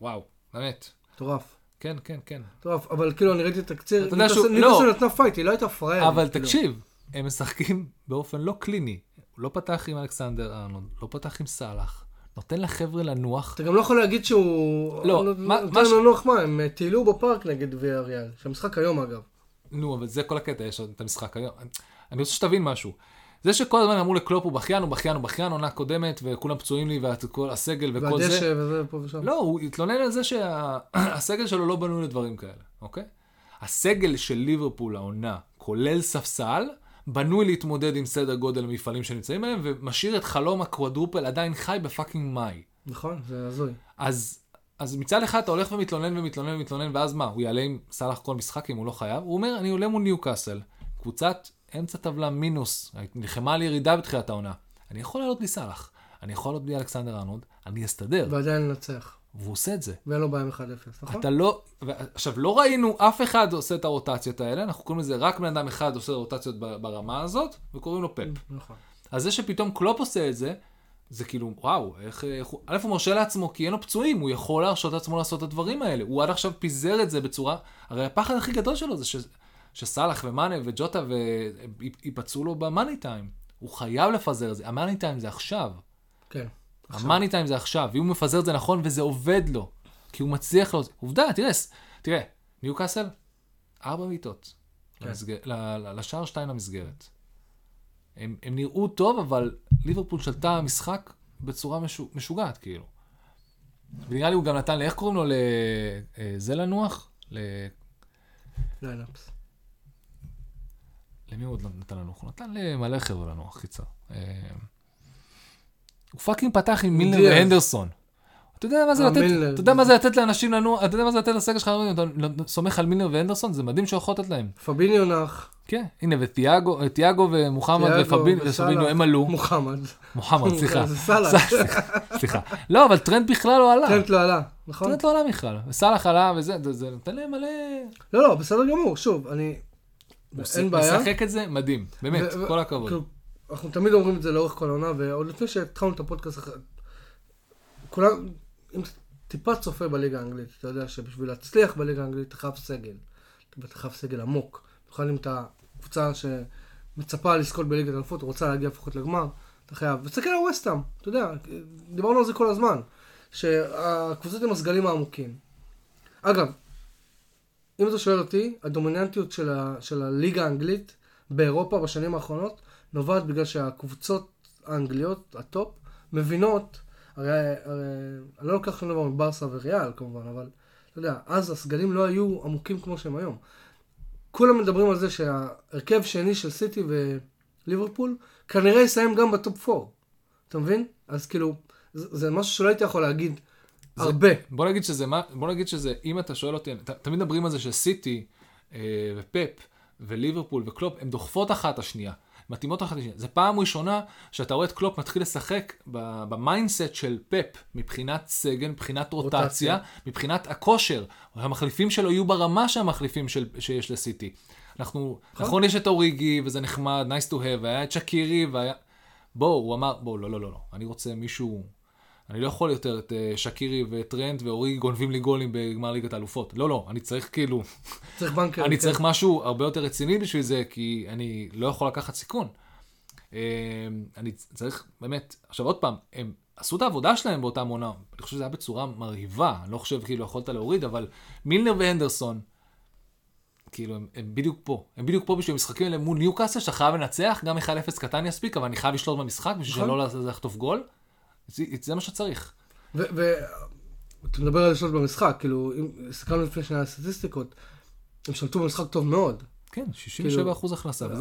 וואו, באמת. מטורף. כן, כן, כן. מטורף, אבל כאילו אני ראיתי את התקציר, שהוא- ניוקאסל לא. נתנה fight, היא לא הייתה פראיירית. אבל כאילו. תקשיב, הם משחקים באופן לא קליני. לא פתח עם אלכסנדר ארנולד, לא פתח עם סאלח. נותן לחבר'ה לנוח. אתה גם לא יכול להגיד שהוא... לא, נותן מה- מה ש- לו נוח מה, הם טיילו בפארק נגד ויאריאל. שהמשחק היום אגב. נו, אבל זה כל הקטע, יש את המשחק היום. אני רוצה שתבין משהו. זה שכל הזמן אמרו לקלופ הוא בכיין, הוא בכיין, הוא בכיין, עונה קודמת, וכולם פצועים לי, וכל הסגל וכל זה. והדשא וזה פה ושם. לא, הוא התלונן על זה שהסגל שלו לא בנוי לדברים כאלה, אוקיי? הסגל של ליברפול העונה, כולל ספסל, בנוי להתמודד עם סדר גודל המפעלים שנמצאים עליהם, ומשאיר את חלום ה quadruple עדיין חי ב fucking מאי. נכון, זה הזוי. אז, אז מצד אחד אתה הולך ומתלונן ומתלונן ומתלונן, ואז מה, הוא יעלה עם סאלח כל משחק אם הוא לא חייב? הוא אומר, אני עולה מול ניוקאסל, קבוצת אמצע טבלה מינוס, נלחמה על ירידה בתחילת העונה. אני יכול לעלות בלי סאלח, אני יכול לעלות בלי אלכסנדר ארנולד, אני אסתדר, ועדיין לנצח. והוא עושה את זה. ואין לו בעיה עם 1-0, נכון? אתה לא, ו- עכשיו לא ראינו אף אחד עושה את הרוטציות האלה, אנחנו קוראים לזה רק בן אדם אחד עושה רוטציות ברמה הזאת, וקוראים לו פפ. נכון. אז זה שפתאום קלופ עושה את זה, זה כאילו, וואו, איך, איך א' הוא מרשה לעצמו, כי אין לו פצועים, הוא יכול להרשות לעצמו לעשות את הדברים האלה. הוא עד עכשיו פיזר את זה בצורה, הרי הפחד הכי גדול שלו זה ש, שסאלח ומאנה וג'וטה ייפצעו לו ב money time. הוא חייב לפזר את זה, ה money time זה עכשיו. כן. ה money time זה עכשיו, ואם הוא מפזר את זה נכון וזה עובד לו, כי הוא מצליח לו, עובדה, תראה, תראה, ניו קאסל, ארבע בעיטות, כן. למסגר- לשער שתיים למסגרת. הם, הם נראו טוב, אבל ליברפול שלטה משחק בצורה משו, משוגעת, כאילו. ונראה לי הוא גם נתן, לאיך קוראים לו? לזה לנוח? ל... lineups. למי הוא עוד נתן לנוח? הוא נתן למלא חבר'ה לנוח, קיצר. אה, הוא fucking פתח עם מילנר. והנדרסון. אתה יודע מה זה אה, לתת. אתה יודע מה זה לתת לאנשים לנוח, אתה יודע מה זה לתת לסגל שלך, אתה סומך על מילנר והנדרסון, זה מדהים שהוא יכול לתת להם. פביניו נח. כן, הנה, ותיאגו תיאגו ומוחמד. ופבינו, הם עלו. מוחמד. מוחמד, סליחה. זה סאלח. סליחה. לא, אבל טרנט בכלל לא עלה. טרנט לא עלה, נכון? טרנט לא עלה בכלל. וסאלח עלה וזה, זה- נותן להם מלא... לא, לא, בסדר גמור, שוב, אני... אין בעיה. משחק את זה מדהים, באמת, כל הכבוד. אנחנו תמיד אומרים את זה לאורך כל העונה, ועוד לפני שהתחלנו את הפודקאסט, כולם, אם טיפה צופה בליגה האנגלית, אתה יודע שבשביל להצליח בליגה האנגלית אתה חייב סגל. אתה חייב סגל עמוק. במיוחד אם אתה קבוצה שמצפה לזכות בליגת האלופות, רוצה להגיע לפחות לגמר, אתה חייב. ותסתכל על ווסטהאם, אתה יודע, דיברנו על זה כל הזמן, שהקבוצות עם הסגלים העמוקים. אגב, אם אתה שואל אותי, הדומיננטיות של, ה, של הליגה האנגלית באירופה בשנים האחרונות נובעת בגלל שהקבוצות האנגליות, ה top, מבינות, הרי, הרי אני לא לוקח דבר מברסה וריאל כמובן, אבל אתה יודע, אז הסגלים לא היו עמוקים כמו שהם היום. כולם מדברים על זה שההרכב שני של סיטי וליברפול כנראה יסיים גם ב top 4. אתה מבין? אז כאילו, זה, זה משהו שלא הייתי יכול להגיד זה- הרבה. בוא נגיד שזה, בוא נגיד שזה, אם אתה שואל אותי, ת- תמיד מדברים על זה שסיטי אה, ופפ וליברפול וקלופ, הן דוחפות אחת השנייה, מתאימות אחת את השנייה. זו פעם ראשונה שאתה רואה את קלופ מתחיל לשחק ב mindset של פפ, מבחינת סגל, מבחינת רוטציה, רוטציה. מבחינת הכושר. המחליפים שלו יהיו ברמה שהמחליפים של, שיש לסיטי. אנחנו, נכון, יש את אוריגי, וזה נחמד, nice to have, והיה את שקירי, והיה... בואו, הוא אמר, בואו, לא, לא, לא, לא, אני רוצה מישהו... אני לא יכול יותר את אה, שקירי וטרנד ואורי גונבים לי גולים בגמר ליגת האלופות. לא, לא, אני צריך כאילו, צריך בנקר. אני כן. צריך משהו הרבה יותר רציני בשביל זה, כי אני לא יכול לקחת סיכון. אה, אני צריך, באמת, עכשיו עוד פעם, הם עשו את העבודה שלהם באותה עונה, אני חושב שזה היה בצורה מרהיבה, אני לא חושב כאילו יכולת להוריד, אבל מילנר והנדרסון, כאילו, הם, הם בדיוק פה. הם בדיוק פה בשביל המשחקים האלה מול ניוקאסל, שאתה חייב לנצח, גם 1-0 קטן יספיק, אבל אני חייב לשלוט במשחק בשביל נכון. שלא לחטוף גול. זה, זה מה שצריך. ואתה מדבר על לשלוט במשחק, כאילו, אם הסתכלנו לפני שנייה על הסטטיסטיקות, הם שלטו במשחק טוב מאוד. כן, 67 אחוז הכנסה. גם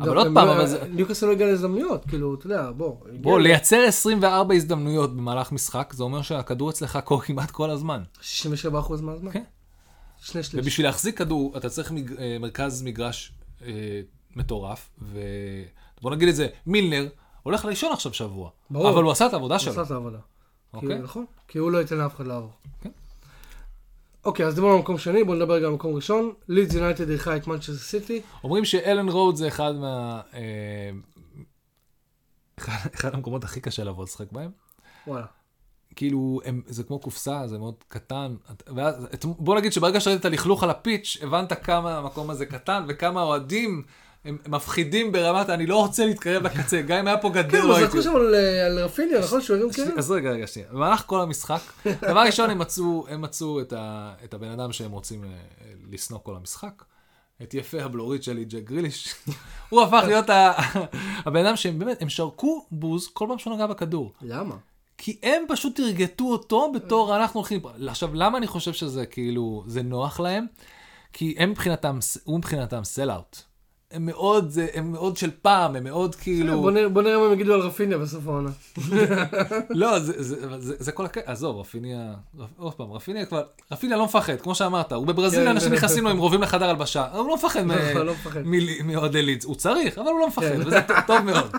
אבל עוד פעם, לא- אבל זה... ניוקאסל לא הגיע להזדמנויות, כאילו, אתה יודע, בוא. בוא, לייצר 24 הזדמנויות במהלך משחק, זה אומר שהכדור אצלך קור כמעט כל הזמן. 67% מהזמן. כן. שני שליש. ובשביל להחזיק כדור, אתה צריך. אה, מרכז מגרש אה, מטורף, ובוא נגיד את זה, מילנר הולך לישון עכשיו שבוע. ברור. אבל הוא עשה את העבודה הוא שלו. עשה את העבודה. אוקיי. כי- נכון, כי הוא לא ייתן לאף אחד לעבור. כן. אוקיי, אז דיברנו על מקום שני, בואו נדבר גם על מקום ראשון. לידס יונייטד אירחה את מנצ'סטר סיטי. אומרים שאלן רוד זה אחד מה... אה, אחד, המקומות הכי קשה לבוא לשחק בהם. וואלה. כאילו, הם, זה כמו קופסה, זה מאוד קטן. ואז, בוא נגיד שברגע שראית את הלכלוך על ה pitch, הבנת כמה המקום הזה קטן, וכמה האוהדים הם מפחידים ברמת, אני לא רוצה להתקרב לקצה, גם אם היה פה גדר, כן, לא אבל הייתי... זרקו שם על- רפיניה, נכון? שהוא הרים כן? אז רגע, רגע, שנייה. במהלך כל המשחק, דבר ראשון, הם מצאו, את, הבן אדם שהם רוצים אה, לשנוא כל המשחק. את יפה הבלורית שלי, ג'ק גריליש. הוא הפך להיות הבן אדם שהם באמת, הם שרקו בוז כל פעם שהוא נגע בכדור. למה? כי הם פשוט תרגטו אותו בתור אנחנו הולכים... עכשיו, למה אני חושב שזה כאילו, זה נוח להם? כי הם מבחינתם, הוא מבחינתם סל-אאוט. הם מאוד, הם מאוד של פעם, הם מאוד כאילו... בוא נראה- בוא נראה מה הם יגידו על רפיניה בסוף העונה. לא, זה, זה, זה, זה כל הקטע, עזוב, רפיניה, רפ- עוד פעם, רפיניה כבר, רפיניה לא מפחד, כמו שאמרת, הוא בברזיל, כן, אנשים כן. נכנסים לו עם רובים לחדר הלבשה, הוא לא מפחד לא. מ- מאוהדי לידס, הוא צריך, אבל הוא לא מפחד, כן. וזה טוב מאוד,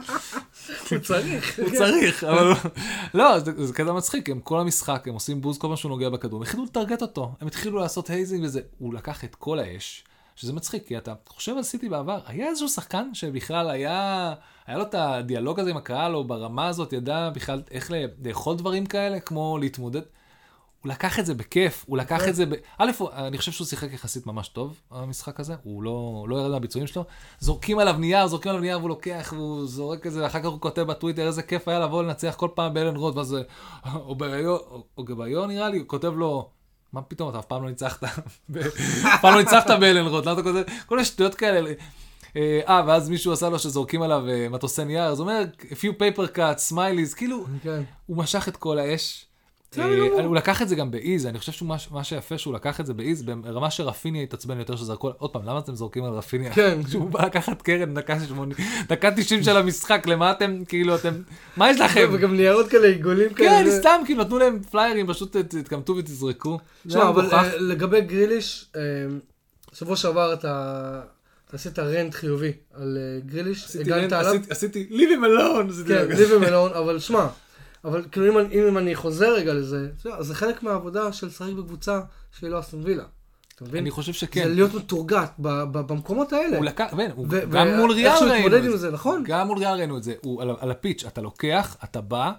הוא צריך. הוא צריך, אבל. לא, זה, זה קטע מצחיק, הם כל המשחק, הם עושים בוז כל פעם שהוא נוגע בכדור, הם התחילו לטרגט אותו, הם התחילו לעשות hazing וזה, הוא לקח את כל האש, שזה מצחיק, כי אתה חושב על סיטי בעבר, היה איזשהו שחקן שבכלל היה, היה לו את הדיאלוג הזה עם הקהל, או ברמה הזאת, ידע בכלל איך לאכול דברים כאלה, כמו להתמודד. הוא לקח את זה בכיף, הוא לקח את זה ב... א', אני חושב שהוא שיחק יחסית ממש טוב, המשחק הזה, הוא לא, לא ירד מהביצועים שלו. זורקים עליו נייר, זורקים עליו נייר והוא לוקח והוא זורק את זה, ואחר כך הוא כותב בטוויטר איזה כיף היה לבוא לנצח כל פעם באלן רוד, ואז או גביו נראה לי, הוא כותב לו, מה פתאום, אתה אף פעם לא ניצחת, אף פעם לא ניצחת באלן רוד, למה אתה כותב, כל מיני שטויות כאלה. אה, אה, ואז מישהו עשה לו שזורקים עליו אה, מטוסי נייר, אז הוא אומר, a few paper cuts, smileys, כאילו, כן. הוא משך את כל האש. בסדר אה. הוא לקח את זה גם באיז, אני חושב שמה מה שיפה שהוא לקח את זה באיז, ברמה שרפיניה התעצבן יותר שזרקו, עוד פעם, למה אתם זורקים על רפיניה? כן. שהוא בא לקחת קרן דקה 80, דקה 90 של המשחק, למה אתם, כאילו, אתם, מה יש לכם? וגם ניירות כאלה, עיגולים כאלה. כן, סתם, כאילו, נתנו להם פליירים, פשוט תתקמטו ותזרקו. תשמע, היה אבל. אה, לגבי גריליש, אה, שבוע שעבר אתה עשית רנט חיובי על גריליש, הגנת עליו. עשיתי- leave him alone. כן, ליבי מלון, אבל שמע, אבל כאילו אם אם אני חוזר רגע לזה, זה חלק מהעבודה של לשחק בקבוצה שהיא לא אסטון וילה. אתה מבין? אני חושב זה שכן. להיות מתורגת ב- ב- במקומות האלה. הוא לקח, כן, הוא- גם מול ריאל איך שהוא ראינו התמודד את עם זה. זה, נכון? גם מול ריאל ראינו את זה. הוא על, על הפיץ', אתה לוקח, אתה בא,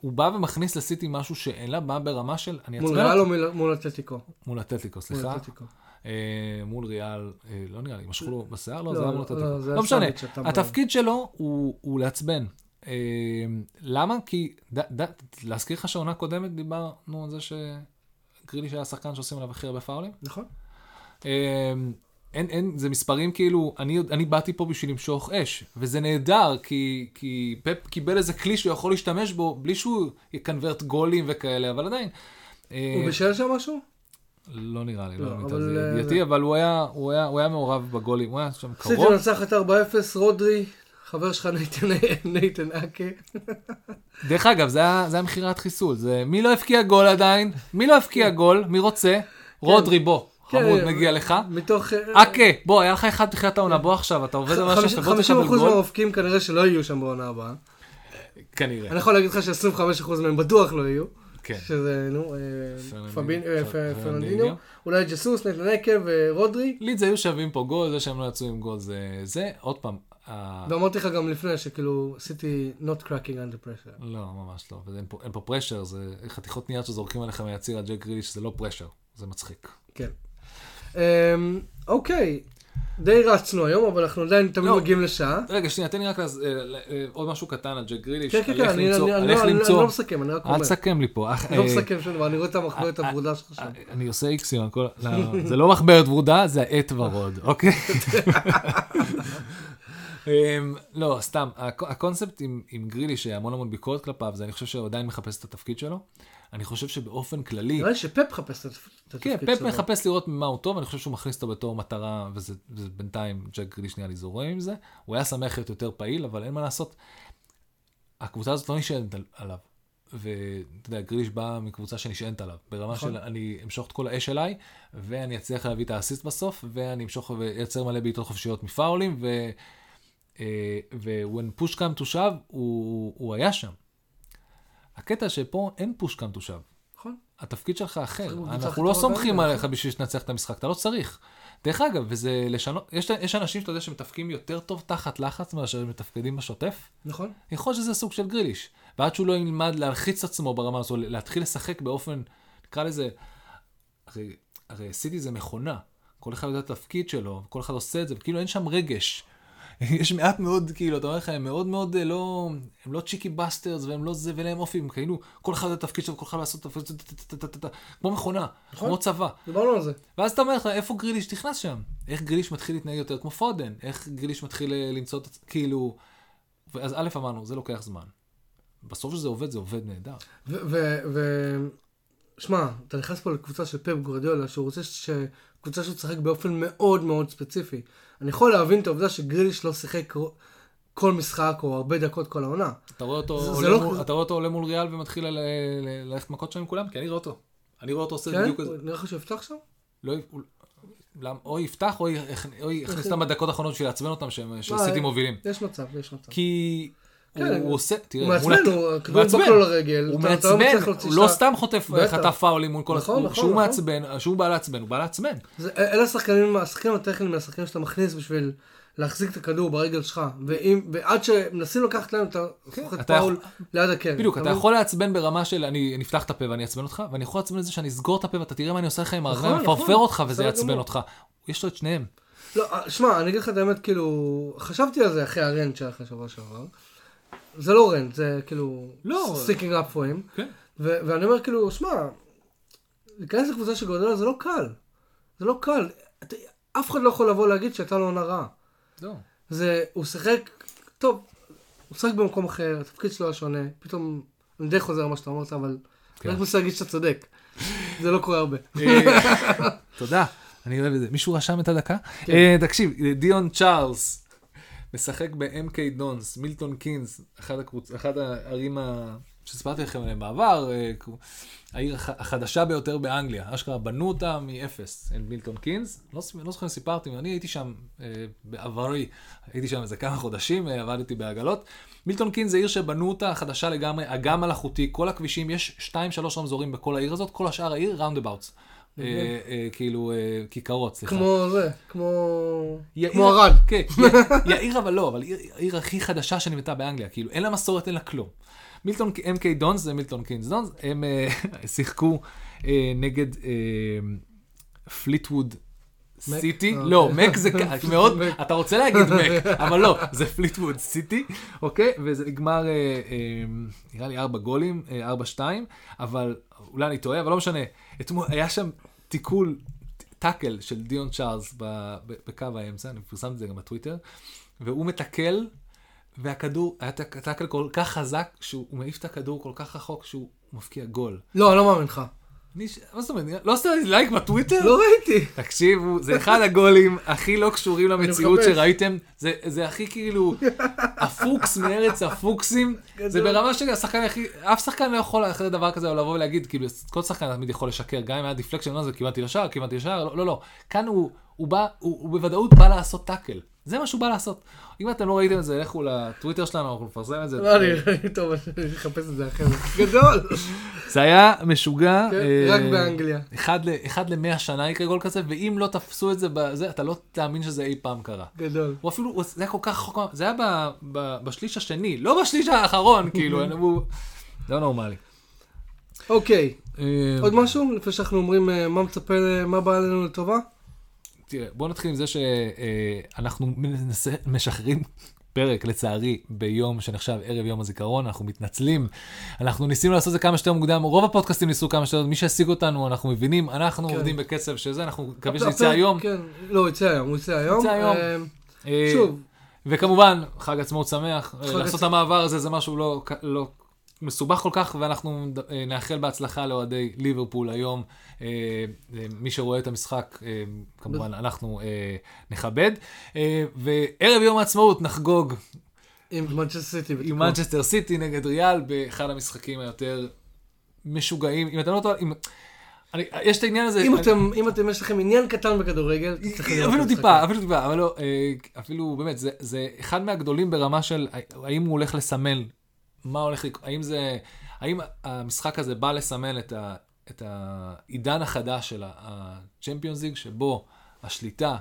הוא בא ומכניס לסיטי משהו שאין לה, בא ברמה של, אני מול ריאל או. מול- מול אתלטיקו? מול אתלטיקו, מול סליחה. אתלטיקו. אה, מול ריאל, אה, לא נראה לי, משכו לו בשיער? לא, לא, זה היה מול לא, אתלטיקו. לא, זה משנה, התפקיד שלו הוא לעצבן. אה, למה? כי, ד- ד- להזכיר לך שהעונה קודמת דיברנו על זה שגריליש היה השחקן שעושים עליו הכי הרבה פאולים? נכון? אה, אין, אין, זה מספרים כאילו, אני, אני באתי פה בשביל למשוך אש, וזה נהדר, כי, כי פפ קיבל איזה כלי שהוא יכול להשתמש בו, בלי שהוא יקנברט גולים וכאלה, אבל עדיין. אה, הוא בישל שם משהו? לא נראה לי, לא, לא אבל, זה אה, ידיעתי, אבל הוא היה, הוא, היה, הוא היה מעורב בגולים, הוא היה שם סיטי קרוב. מנצחת 4-0, רודרי, חבר שלך נייטן אקה. דרך אגב, זה היה, זה היה מכירת חיסול, זה מי לא הבקיע גול עדיין? מי לא הבקיע גול? מי רוצה? רודרי, בוא, כן, חמוד, אה, מגיע לך. מתוך... אה, אכה, בוא, היה לך אחד בתחילת העונה, בוא עכשיו, אתה עובד על משהו, חמיש- שאתה בוא 50% תקבל גול. מהמופקים כנראה שלא יהיו שם בעונה הבאה. כנראה. אני יכול להגיד לך ש-25% מהם בטוח לא יהיו. כן. שזה, נו, אה, פרננדיניו. פבין- אה, פ- פרננדיניו. פרננדיניו. אולי ג'סוס, נתן אקה ורודרי. לידס היו שווים פה גול, זה שהם לא יצאו עם גול זה זה. עוד פעם, ואמרתי לך גם לפני שכאילו עשיתי not cracking under pressure. לא, ממש לא, ואין פה- אין פה pressure, זה חתיכות נייר שזורקים עליך מהציר על ג'ק גריליש, זה לא pressure, זה מצחיק. כן. אמ, אוקיי, די רצנו היום, אבל אנחנו עדיין תמיד לא. מגיעים לשעה. רגע, שנייה, תן לי רק אה, אה, עוד משהו קטן על ג'ק גריליש. כן, כן, כן, אני לא- מסכם, אני רק אומר. אל תסכם לי פה. אני לא אה, מסכם שום דבר, אני רואה את המחברת הוורודה שלך שם. אני עושה איקסים. לא, זה לא מחברת ורודה, זה העט ורוד, אוקיי? אמ, לא, סתם, הק- הקונספט עם, עם גרילי, שהמון המון ביקורת כלפיו, זה אני חושב שהוא עדיין מחפש את התפקיד שלו. אני חושב שבאופן כללי, נראה לי שפפ מחפש את התפ- את כן, התפקיד פפ מחפש לראות ממה הוא טוב, אני חושב שהוא מכניס אותו בתור מטרה, וזה בינתיים, ג'ק גריליש נראה לי זורם עם זה. הוא היה שמח להיות יותר פעיל, אבל אין מה לעשות. הקבוצה הזאת לא נשענת על- עליו. ואתה יודע, גריליש בא מקבוצה שנשענת עליו, ברמה נכון. של אני אמשוך את כל האש אליי, ואני אצליח להביא את האסיסט בסוף, ואני אמשוך וייצר מלא בעיטות חופשיות מפאולים, ו... אה, ו-when push come to shove, הוא, הוא היה שם. הקטע שפה אין push come to shove. נכון. התפקיד שלך אחר. אנחנו לא סומכים. עליך בשביל שתנצח את המשחק, אתה לא צריך. דרך אגב, וזה לשנות, יש, יש אנשים שאתה יודע שמתפקים יותר טוב תחת לחץ מאשר הם מתפקדים בשוטף. נכון? יכול להיות שזה סוג של גריליש. ועד שהוא לא ילמד להלחיץ עצמו ברמה הזו, להתחיל לשחק באופן, נקרא לזה, הרי, הרי סיטי זה מכונה. כל אחד יודע את התפקיד שלו, כל אחד עושה את זה, וכאילו אין שם רגש. יש מעט מאוד, כאילו, אתה אומר לך, הם מאוד מאוד אה, לא, הם לא צ'יקי בסטרס, והם לא זה, ואין להם אופי, הם כאילו, כל אחד התפקיד שלו, כל אחד לעשות את התפקיד שלו, כמו מכונה, נכון. כמו צבא. דיברנו על זה. ואז אתה אומר לך, איפה גריליש נכנס שם? איך גריליש מתחיל להתנהג יותר כמו פודן? איך גריליש מתחיל אה, למצוא את... כאילו... אז א' אמרנו, זה לוקח זמן. בסוף שזה עובד, זה עובד נהדר. ו... שמע, אתה נכנס פה לקבוצה של פפ גורדיולה, שהוא רוצה ש... קבוצה שהוא תשחק באופן מאוד מאוד ספציפי. אני יכול להבין את העובדה שגריליש לא שיחק כל משחק או הרבה דקות כל העונה. אתה רואה אותו, זה- זה עולה, לא מול, כזה- אתה רואה אותו עולה מול ריאל ומתחיל ללכת מכות שם עם כולם? כי אני רואה אותו. אני רואה אותו עושה כן? בדיוק כזה. נראה לך שהוא יפתח שם? לא, למה- או יפתח או יכ- או יכניס אותם בדקות האחרונות בשביל לעצבן אותם שסיטי אה, מובילים. יש מצב, יש מצב. כי כן, הוא עושה, תראה, הוא מעצבן, הוא- הכדור מעצבן. הוא לא מעצבן, הוא לא. סתם חוטף. חטף פאולים מול כל נכון, הסיפור. נכון, כשהוא נכון. מעצבן, כשהוא בא לעצבן, הוא בא לעצבן. אלה השחקנים, השחקנים הטכניים, השחקנים שאתה מכניס בשביל להחזיק את הכדור ברגל שלך, ועד שמנסים לקחת להם, אתה את אתה פאול ליד הקרן. בדיוק, אתה? יכול לעצבן ברמה של אני אפתח את הפה ואני אעצבן אותך, ואני יכול לעצבן את זה שאני אסגור את הפה ואתה תראה מה אני עושה לך עם הרגליים, מפרפר אותך וזה יעצבן. אותך. יש לו את שניהם. לא, אה, שמע, אני אגיד לך את האמת, כאילו, חשבתי על זה אחרי ה rant שהיה לך שבוע שעבר. זה לא rant, זה כאילו, לא. sticking up for him. כן. ואני אומר, כאילו, שמע, להיכנס לקבוצה של גוארדיולה זה לא קל. זה לא קל. אתה- אף אחד לא יכול לבוא להגיד שהייתה לו עונה רעה. זהו. זה, הוא שיחק, טוב, הוא שיחק במקום אחר, התפקיד שלו היה שונה, פתאום, אני די חוזר מה שאתה אמרת, אבל כן. אני רק מנסה להגיד שאתה צודק. זה לא קורה הרבה. תודה, אני אוהב את זה. מישהו רשם את הדקה? כן. אה, תקשיב, דיון צ'ארלס משחק ב-MK דונס, מילטון קינס, אחד הקבוצ- אחד הערים ה- שסיפרתי לכם עליהם בעבר, אה, העיר הח- החדשה ביותר באנגליה. אשכרה בנו אותה מאפס, את מילטון קינס. לא לא זוכר אם סיפרתי, אני הייתי שם אה, בעברי, הייתי שם איזה כמה חודשים, אה, עבדתי בעגלות. מילטון קינס זה עיר שבנו אותה חדשה לגמרי, אגם מלאכותי, כל הכבישים, יש 2-3 רמזורים בכל העיר הזאת, כל השאר העיר roundabouts. אה, אה, כאילו, אה, כיכרות, סליחה. כמו זה, כמו... כמו ערד. כן, יאיר אבל לא, אבל עיר- העיר הכי חדשה שנבנתה באנגליה, כאילו, אין לה מסורת, אין לה כלום. מילטון, MK דונס זה מילטון קינס דונס, הם שיחקו נגד פליטווד? סיטי, לא, אוקיי. מק זה מאוד. אתה רוצה להגיד מק, אבל לא, זה פליטווד סיטי, אוקיי? וזה נגמר, אה, אה, נראה לי ארבע גולים, ארבע שתיים, אבל אולי אני טועה, אבל לא משנה. אתמול היה שם תיקול, tackle של דיון צ'ארלס בקו האמצע, אני פרסמתי את זה גם בטוויטר, והוא מתקל, והכדור, היה tackle כל כך חזק, שהוא מעיף את הכדור כל כך רחוק שהוא מפקיע גול. לא, אני לא מאמין לך. מה זאת אומרת, לא עשית לי לייק בטוויטר? לא ראיתי. תקשיבו, זה אחד הגולים הכי לא קשורים למציאות. שראיתם. זה, זה הכי כאילו, הפלוקס מארץ הפלוקסים. זה. ברמה של השחקן הכי, אף שחקן לא יכול אחרי דבר כזה לבוא ולהגיד, כאילו, כל שחקן תמיד יכול לשקר, גם אם היה deflection, לא, זה כיוונתי לשער, כיוונתי לשער, לא, לא, לא. כאן הוא, הוא בא, הוא, הוא בוודאות בא לעשות טאקל. זה מה שהוא בא לעשות. אם אתם לא ראיתם את זה, לכו לטוויטר שלנו, אנחנו נפרסם את זה. לא, אני טוב, אני אחפש את זה אחרת. גדול. זה היה משוגע. כן, אה, רק באנגליה. אחד למאה שנה יקרה גול כזה, ואם לא תפסו את זה אתה לא תאמין שזה אי פעם קרה. גדול. הוא אפילו, זה היה כל כך רחוק, זה היה בשליש השני, לא בשליש האחרון, כאילו. לא נורמלי. אוקיי, אה, עוד משהו? לפני שאנחנו אומרים אה, מה מצפה, מה בא עלינו לטובה? תראה, בוא נתחיל עם זה שאנחנו משחררים פרק, לצערי, ביום שנחשב ערב יום הזיכרון, אנחנו מתנצלים. אנחנו ניסינו לעשות את זה כמה שיותר מוקדם, רוב הפודקאסטים ניסו כמה שיותר, מי שהשיג אותנו, אנחנו מבינים, אנחנו כן. עובדים בקצב שזה, אנחנו מקווים שזה יצא היום. כן, לא, יצא היום, הוא יצא היום. יצא היום. אה, אה, שוב, וכמובן, חג עצמאות שמח, לעשות את המעבר הזה זה משהו לא, לא מסובך כל כך, ואנחנו אה, נאחל בהצלחה לאוהדי ליברפול היום. אה, אה, מי שרואה את המשחק, כמובן, אנחנו נכבד. וערב יום העצמאות נחגוג עם מנצ'סטר סיטי. עם. מנצ'סטר סיטי נגד ריאל באחד המשחקים היותר משוגעים. אם אתם לא טועים, אני- יש את העניין הזה. אם אני- אתם, אם אתם, יש לכם עניין קטן בכדורגל, אפילו. טיפה, אפילו טיפה, אבל לא, אפילו באמת, זה, זה אחד מהגדולים ברמה של האם הוא הולך לסמל, מה הולך לקרות, האם זה, האם המשחק הזה בא לסמל את, ה, את העידן החדש של ה-Champions League, שבו השליטה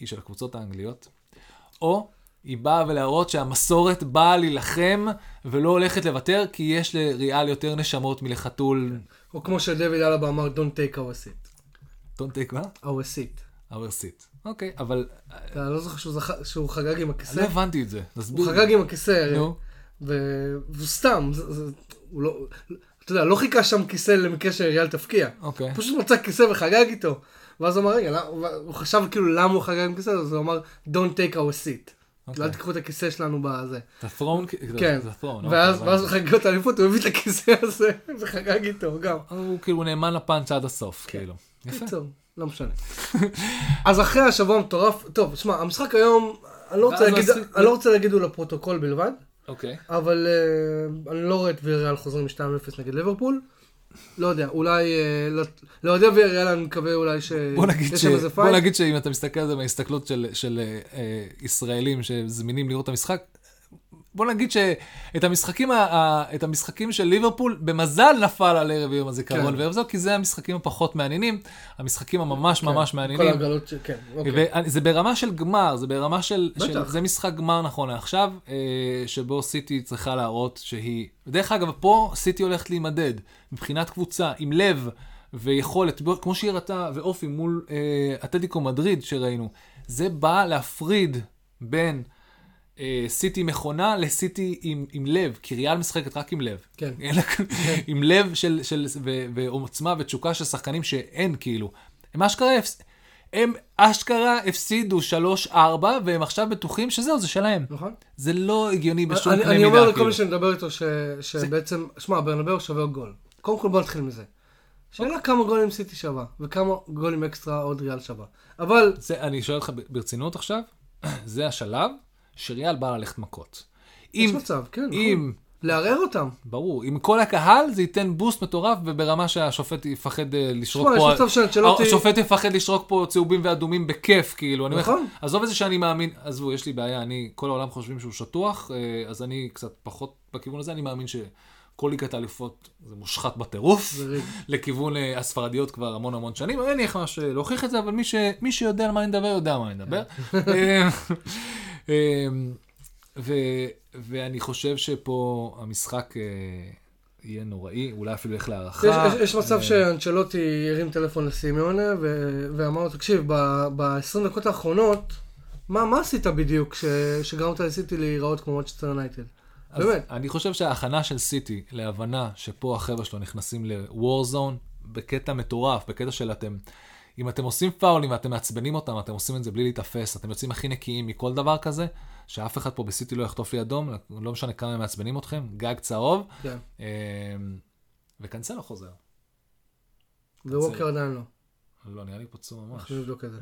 היא של הקבוצות האנגליות, או היא באה ולהראות שהמסורת באה להילחם ולא הולכת לוותר, כי יש לריאל יותר נשמות מלחתול. או כמו שדויד אלבה אמר, Don't take our seat. Don't take מה? our seat. our seat. אוקיי, אבל אתה לא זוכר שהוא חגג עם לא הכיסא? הבנתי את זה. הוא. חגג עם הכיסא, נו. והוא סתם, זה- זה- הוא לא, אתה יודע, לא חיכה שם כיסא למקרה שאריאל תפקיע. אוקיי. הוא פשוט מצא כיסא וחגג איתו. ואז הוא אמר, רגע, הוא חשב כאילו למה הוא חגג עם כיסא, אז הוא אמר, Don't take our seat. אוקיי. אל תיקחו את הכיסא שלנו בזה. את הת'רון? כן. את הת'רון, ואז אוקיי, ואז חגג את האליפות, הוא הביא את הכיסא הזה וחגג איתו גם. הוא כאילו נאמן לפאנץ' עד הסוף, כאילו. יפה. קיצור, לא משנה. אז אחרי השבוע המטורף, טוב, שמע, המשחק היום, אני לא רוצה אני לא רוצה להגיד הוא לפרוטוקול בלבד, אוקיי. אבל אה, אני לא רואה את ויריאל חוזרים מ-2-0 נגד ליברפול. לא יודע, אולי, אה, לא- לאוהדי ויריאל אני מקווה אולי שיש בוא נגיד, ש... שם איזה בוא fight. נגיד שאם אתה מסתכל על זה מההסתכלות של, של אה, ישראלים שזמינים לראות את המשחק, בוא נגיד שאת המשחקים, ה... ה- את המשחקים של ליברפול במזל נפל על ערב יום הזיכרון כן. וערב זו, כי זה המשחקים הפחות מעניינים, המשחקים הממש ממש כל מעניינים. ההגרלות, ש- כן, אוקיי. וזה ברמה של גמר, זה ברמה של, בטח. של זה משחק גמר נכון לעכשיו, אה, שבו סיטי צריכה להראות שהיא, ודרך אגב, פה סיטי הולכת להימדד, מבחינת קבוצה, עם לב ויכולת, כמו שהיא הראתה, ואופי מול אה, אתלטיקו מדריד שראינו, זה בא להפריד בין סיטי מכונה לסיטי עם, עם לב, כי ריאל משחקת רק עם לב. כן. לה- עם לב של, של, ו, ועוצמה ותשוקה של שחקנים שאין כאילו. הם אשכרה, הפס- הם אשכרה הפסידו 3-4 והם עכשיו בטוחים שזהו, זה שלהם. נכון? זה לא הגיוני בשום אני, קנה אני מידה. אומר לכל כאילו. מי שאני מדבר איתו ש, שבעצם, שמע, ברנבאו שווה גול. קודם כל בוא נתחיל מזה. שאלה כמה גולים סיטי שווה, וכמה גולים אקסטרה עוד ריאל שווה. אבל, זה, אני שואל אותך ברצינות עכשיו, זה השלב שריאל בא ללכת מכות. יש אם, מצב, כן, נכון. אם, לערער אותם. ברור, עם כל הקהל זה ייתן בוסט מטורף וברמה שהשופט יפחד אה, לשרוק שמע, יש פה, מצב שאנצ'לוטי- השופט יפחד לשרוק פה צהובים ואדומים בכיף, כאילו, אני נכון. עזוב את זה שאני מאמין, עזבו, יש לי בעיה, אני, כל העולם חושבים שהוא שטוח, אה, אז אני קצת פחות בכיוון הזה, אני מאמין כל ליגת האליפות זה מושחת בטירוף. לכיוון אה, הספרדיות כבר המון המון שנים, אין לי איך ממש להוכיח את זה, אבל מי, ש, מי שיודע על מה אני מדבר, יודע על מה אני מדבר. אה, ו, ואני חושב שפה המשחק אה, יהיה נוראי, אולי אפילו ילך יש, להערכה. יש, יש מצב אה, שאנצ'לוטי הרים טלפון לסימיונה ו- ואמר לו, תקשיב, ב-20 דקות האחרונות, מה, מה עשית בדיוק ש- שגרמת לסיטי להיראות כמו מצ'סטר יונייטד? באמת. אני חושב שההכנה של סיטי להבנה שפה החבר'ה שלו נכנסים ל-war zone בקטע מטורף, בקטע של אתם, אם אתם עושים פאולים ואתם מעצבנים אותם, אתם עושים את זה בלי להיתפס, אתם יוצאים הכי נקיים מכל דבר כזה, שאף אחד פה בסיטי לא יחטוף לי אדום, לא משנה כמה הם מעצבנים אתכם, גג צהוב, כן. אה, וקנסלו חוזר. וווקר עדיין לא. לא, נראה לי פצוע ממש. אנחנו נבדוק את זה.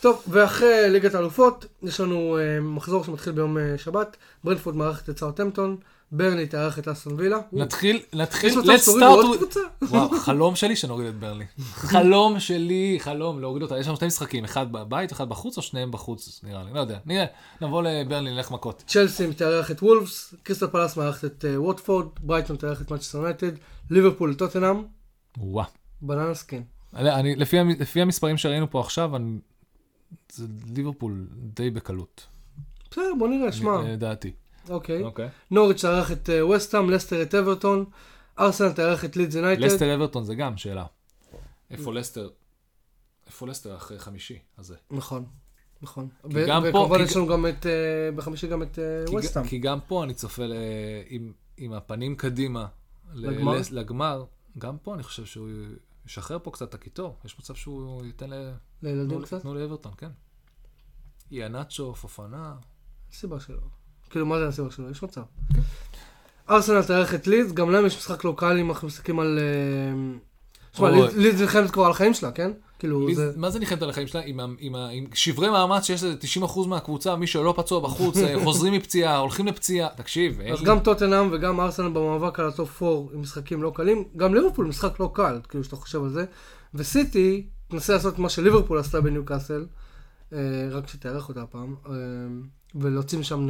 טוב, ואחרי ליגת האלופות, יש לנו אה, מחזור שמתחיל ביום אה, שבת. ברנפורד מארחת את סאוטהמפטון, ברנלי תארח את אסטון וילה. נתחיל, נתחיל, let's start with... וואו, חלום שלי שנוריד את ברנלי. חלום שלי, חלום, להוריד אותה. יש לנו שני משחקים, אחד בבית, אחד בחוץ, או שניהם בחוץ, נראה לי. לא יודע. נראה, נבוא לברנלי, נלך מכות. צ'לסי תארח את וולפס, קריסטל פלאס מארחת את אה, ווטפורד, ברייטון תארח את מנצ'סטר יונייטד, ליברפול טוטנהאם, וואו. banana skin. אני- לפי, המ- לפי המספרים שראינו פה עכשיו, זה ליברפול די בקלות. בסדר, בוא נראה, שמע. לדעתי. אוקיי. אוקיי. נוריץ' תארח את אה, וסטהאם, לסטר את אברטון, ארסנל תארח את לידס יונייטד. לסטר אברטון זה גם שאלה. איפה לסטר? איפה לסטר אחרי חמישי הזה? נכון, נכון. וכמובן יש לנו גם את, אה, בחמישי גם את וסטהאם. כי גם פה אני צופה עם, הפנים קדימה לגמר? גם פה אני חושב שהוא ישחרר פה קצת את הקיטור. יש מצב שהוא ייתן ל... לילדים קצת? תנו לאברטון, כן. יאנצ'ו, פופנה. סיבה שלא. כאילו, מה זה הסיבה שלו? יש מצב. ארסנל תארח את לידס, גם להם יש משחק לוקאלי, אם אנחנו מסתכלים על... אה, תשמע. לידס- לידס נלחמת כבר על החיים שלה, כן? כאילו, זה... מה זה נלחמת על החיים שלה? עם, שברי מאמץ שיש לזה 90% מהקבוצה, מי שלא פצוע בחוץ, אה, חוזרים מפציעה, הולכים לפציעה. תקשיב, אז גם טוטנאם וגם ארסנל במאבק על ה top 4 עם משחקים לא קלים. גם ליברפול משחק לא קל, כאילו שאתה חושב על זה. וסיטי תנסה לעשות מה שליברפול עשתה בניוקאסל, אה, רק שתארח אותה הפעם, אה, ולהוציא משם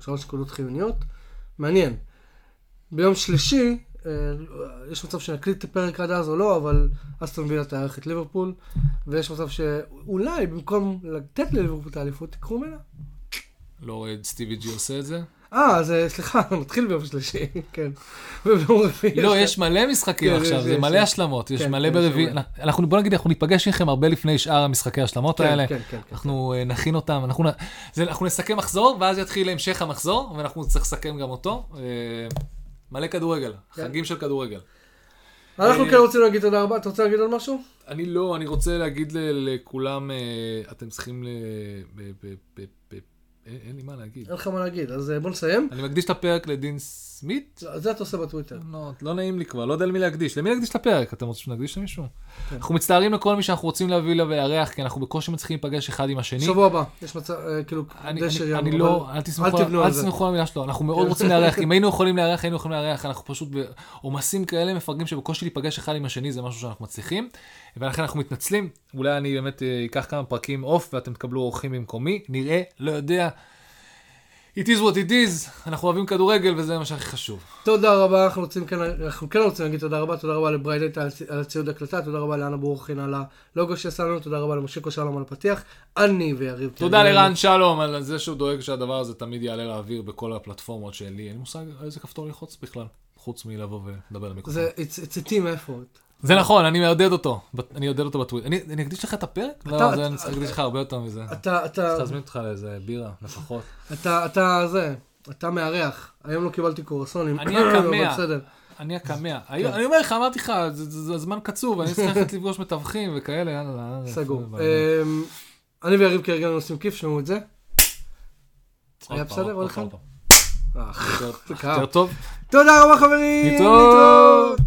שלוש נקודות חיוניות. מעניין. ביום שלישי, אה, יש מצב שנקליט את הפרק עד אז או לא, אבל אסטון וילה תארח את ליברפול, ויש מצב שאולי במקום לתת לליברפול את האליפות, תיקחו ממנה. לא רואה את סטיבי ג'י עושה את זה. אה, אז סליחה, מתחיל ביום שלישי, כן. וביום רביעי. לא, יש מלא משחקים כן, עכשיו, זה מלא. השלמות, יש כן, מלא כן, ברביעי. אנחנו, בוא נגיד, אנחנו ניפגש איתכם הרבה לפני שאר המשחקי השלמות האלה. כן, כן, כן. אנחנו אה, נכין אותם, אנחנו, נסכם מחזור, ואז יתחיל המשך המחזור, ואנחנו נצטרך לסכם גם אותו. אה, מלא כדורגל. חגים של כדורגל. אנחנו אה, כן רוצים להגיד תודה רבה, אתה רוצה להגיד עוד משהו? אני לא, אני רוצה להגיד לכולם, אתם צריכים ל... אין, לי מה להגיד. אין לך מה להגיד, אז אה, בוא נסיים. אני מקדיש את הפרק לדין סמית? זה אתה עושה בטוויטר. לא, לא נעים לי כבר, לא יודע למי להקדיש. למי להקדיש את הפרק? אתם רוצים שנקדיש למישהו? כן. אנחנו מצטערים לכל מי שאנחנו רוצים להביא לה ויארח, כי אנחנו בקושי מצליחים להיפגש אחד עם השני. שבוע הבא, יש מצב, אה, כאילו, אני, די אני, לא, אל תסמכו על- המילה שלו, אנחנו מאוד כן. רוצים לארח, אם היינו יכולים לארח, היינו יכולים לארח, אנחנו פשוט בעומסים כאלה מפגרים שבקושי להיפגש אחד עם השני, זה משהו שאנחנו מצליחים, ולכן אנחנו מתנצלים, אולי אני באמת אה, אקח כמה פרקים off ואתם תקבלו אורחים במקומי, נראה, לא יודע. It is what it is, אנחנו אוהבים כדורגל וזה מה שהכי חשוב. תודה רבה, אנחנו רוצים כן, אנחנו כן רוצים להגיד תודה רבה, תודה רבה לבריידט על הצ- על הציוד הקלטה, תודה רבה לאנה ברוכין על הלוגו שעשה לנו, תודה רבה למושיקו שלום על הפתיח, אני ויריב. תודה. לרן שלום על זה שהוא דואג שהדבר הזה תמיד יעלה לאוויר בכל הפלטפורמות שלי, אין לי מושג איזה כפתור ללחוץ בכלל, חוץ מלבוא ולדבר למיקרופון. זה, it's, it's a team effort. זה נכון, אני מעודד אותו, אני מעודד אותו בטוויטר. אני אקדיש לך את הפרק? לא, אני צריך להקדיש לך הרבה יותר מזה. אתה, אתה, צריך להזמין אותך לאיזה בירה, לפחות. אתה, אתה, זה, אתה מארח. היום לא קיבלתי קורסונים. אני הקמע. אני הקמע. היום- אני אומר לך, אמרתי לך, זה- זמן קצוב, אני צריך ללכת לפגוש מתווכים וכאלה, יאללה. סגור. אמ, אני ויריב כהרגלנו עושים כיף, שמעו את זה. היה בסדר? עוד אחד? אה, יותר- טוב? תודה רבה חברים. להתראות.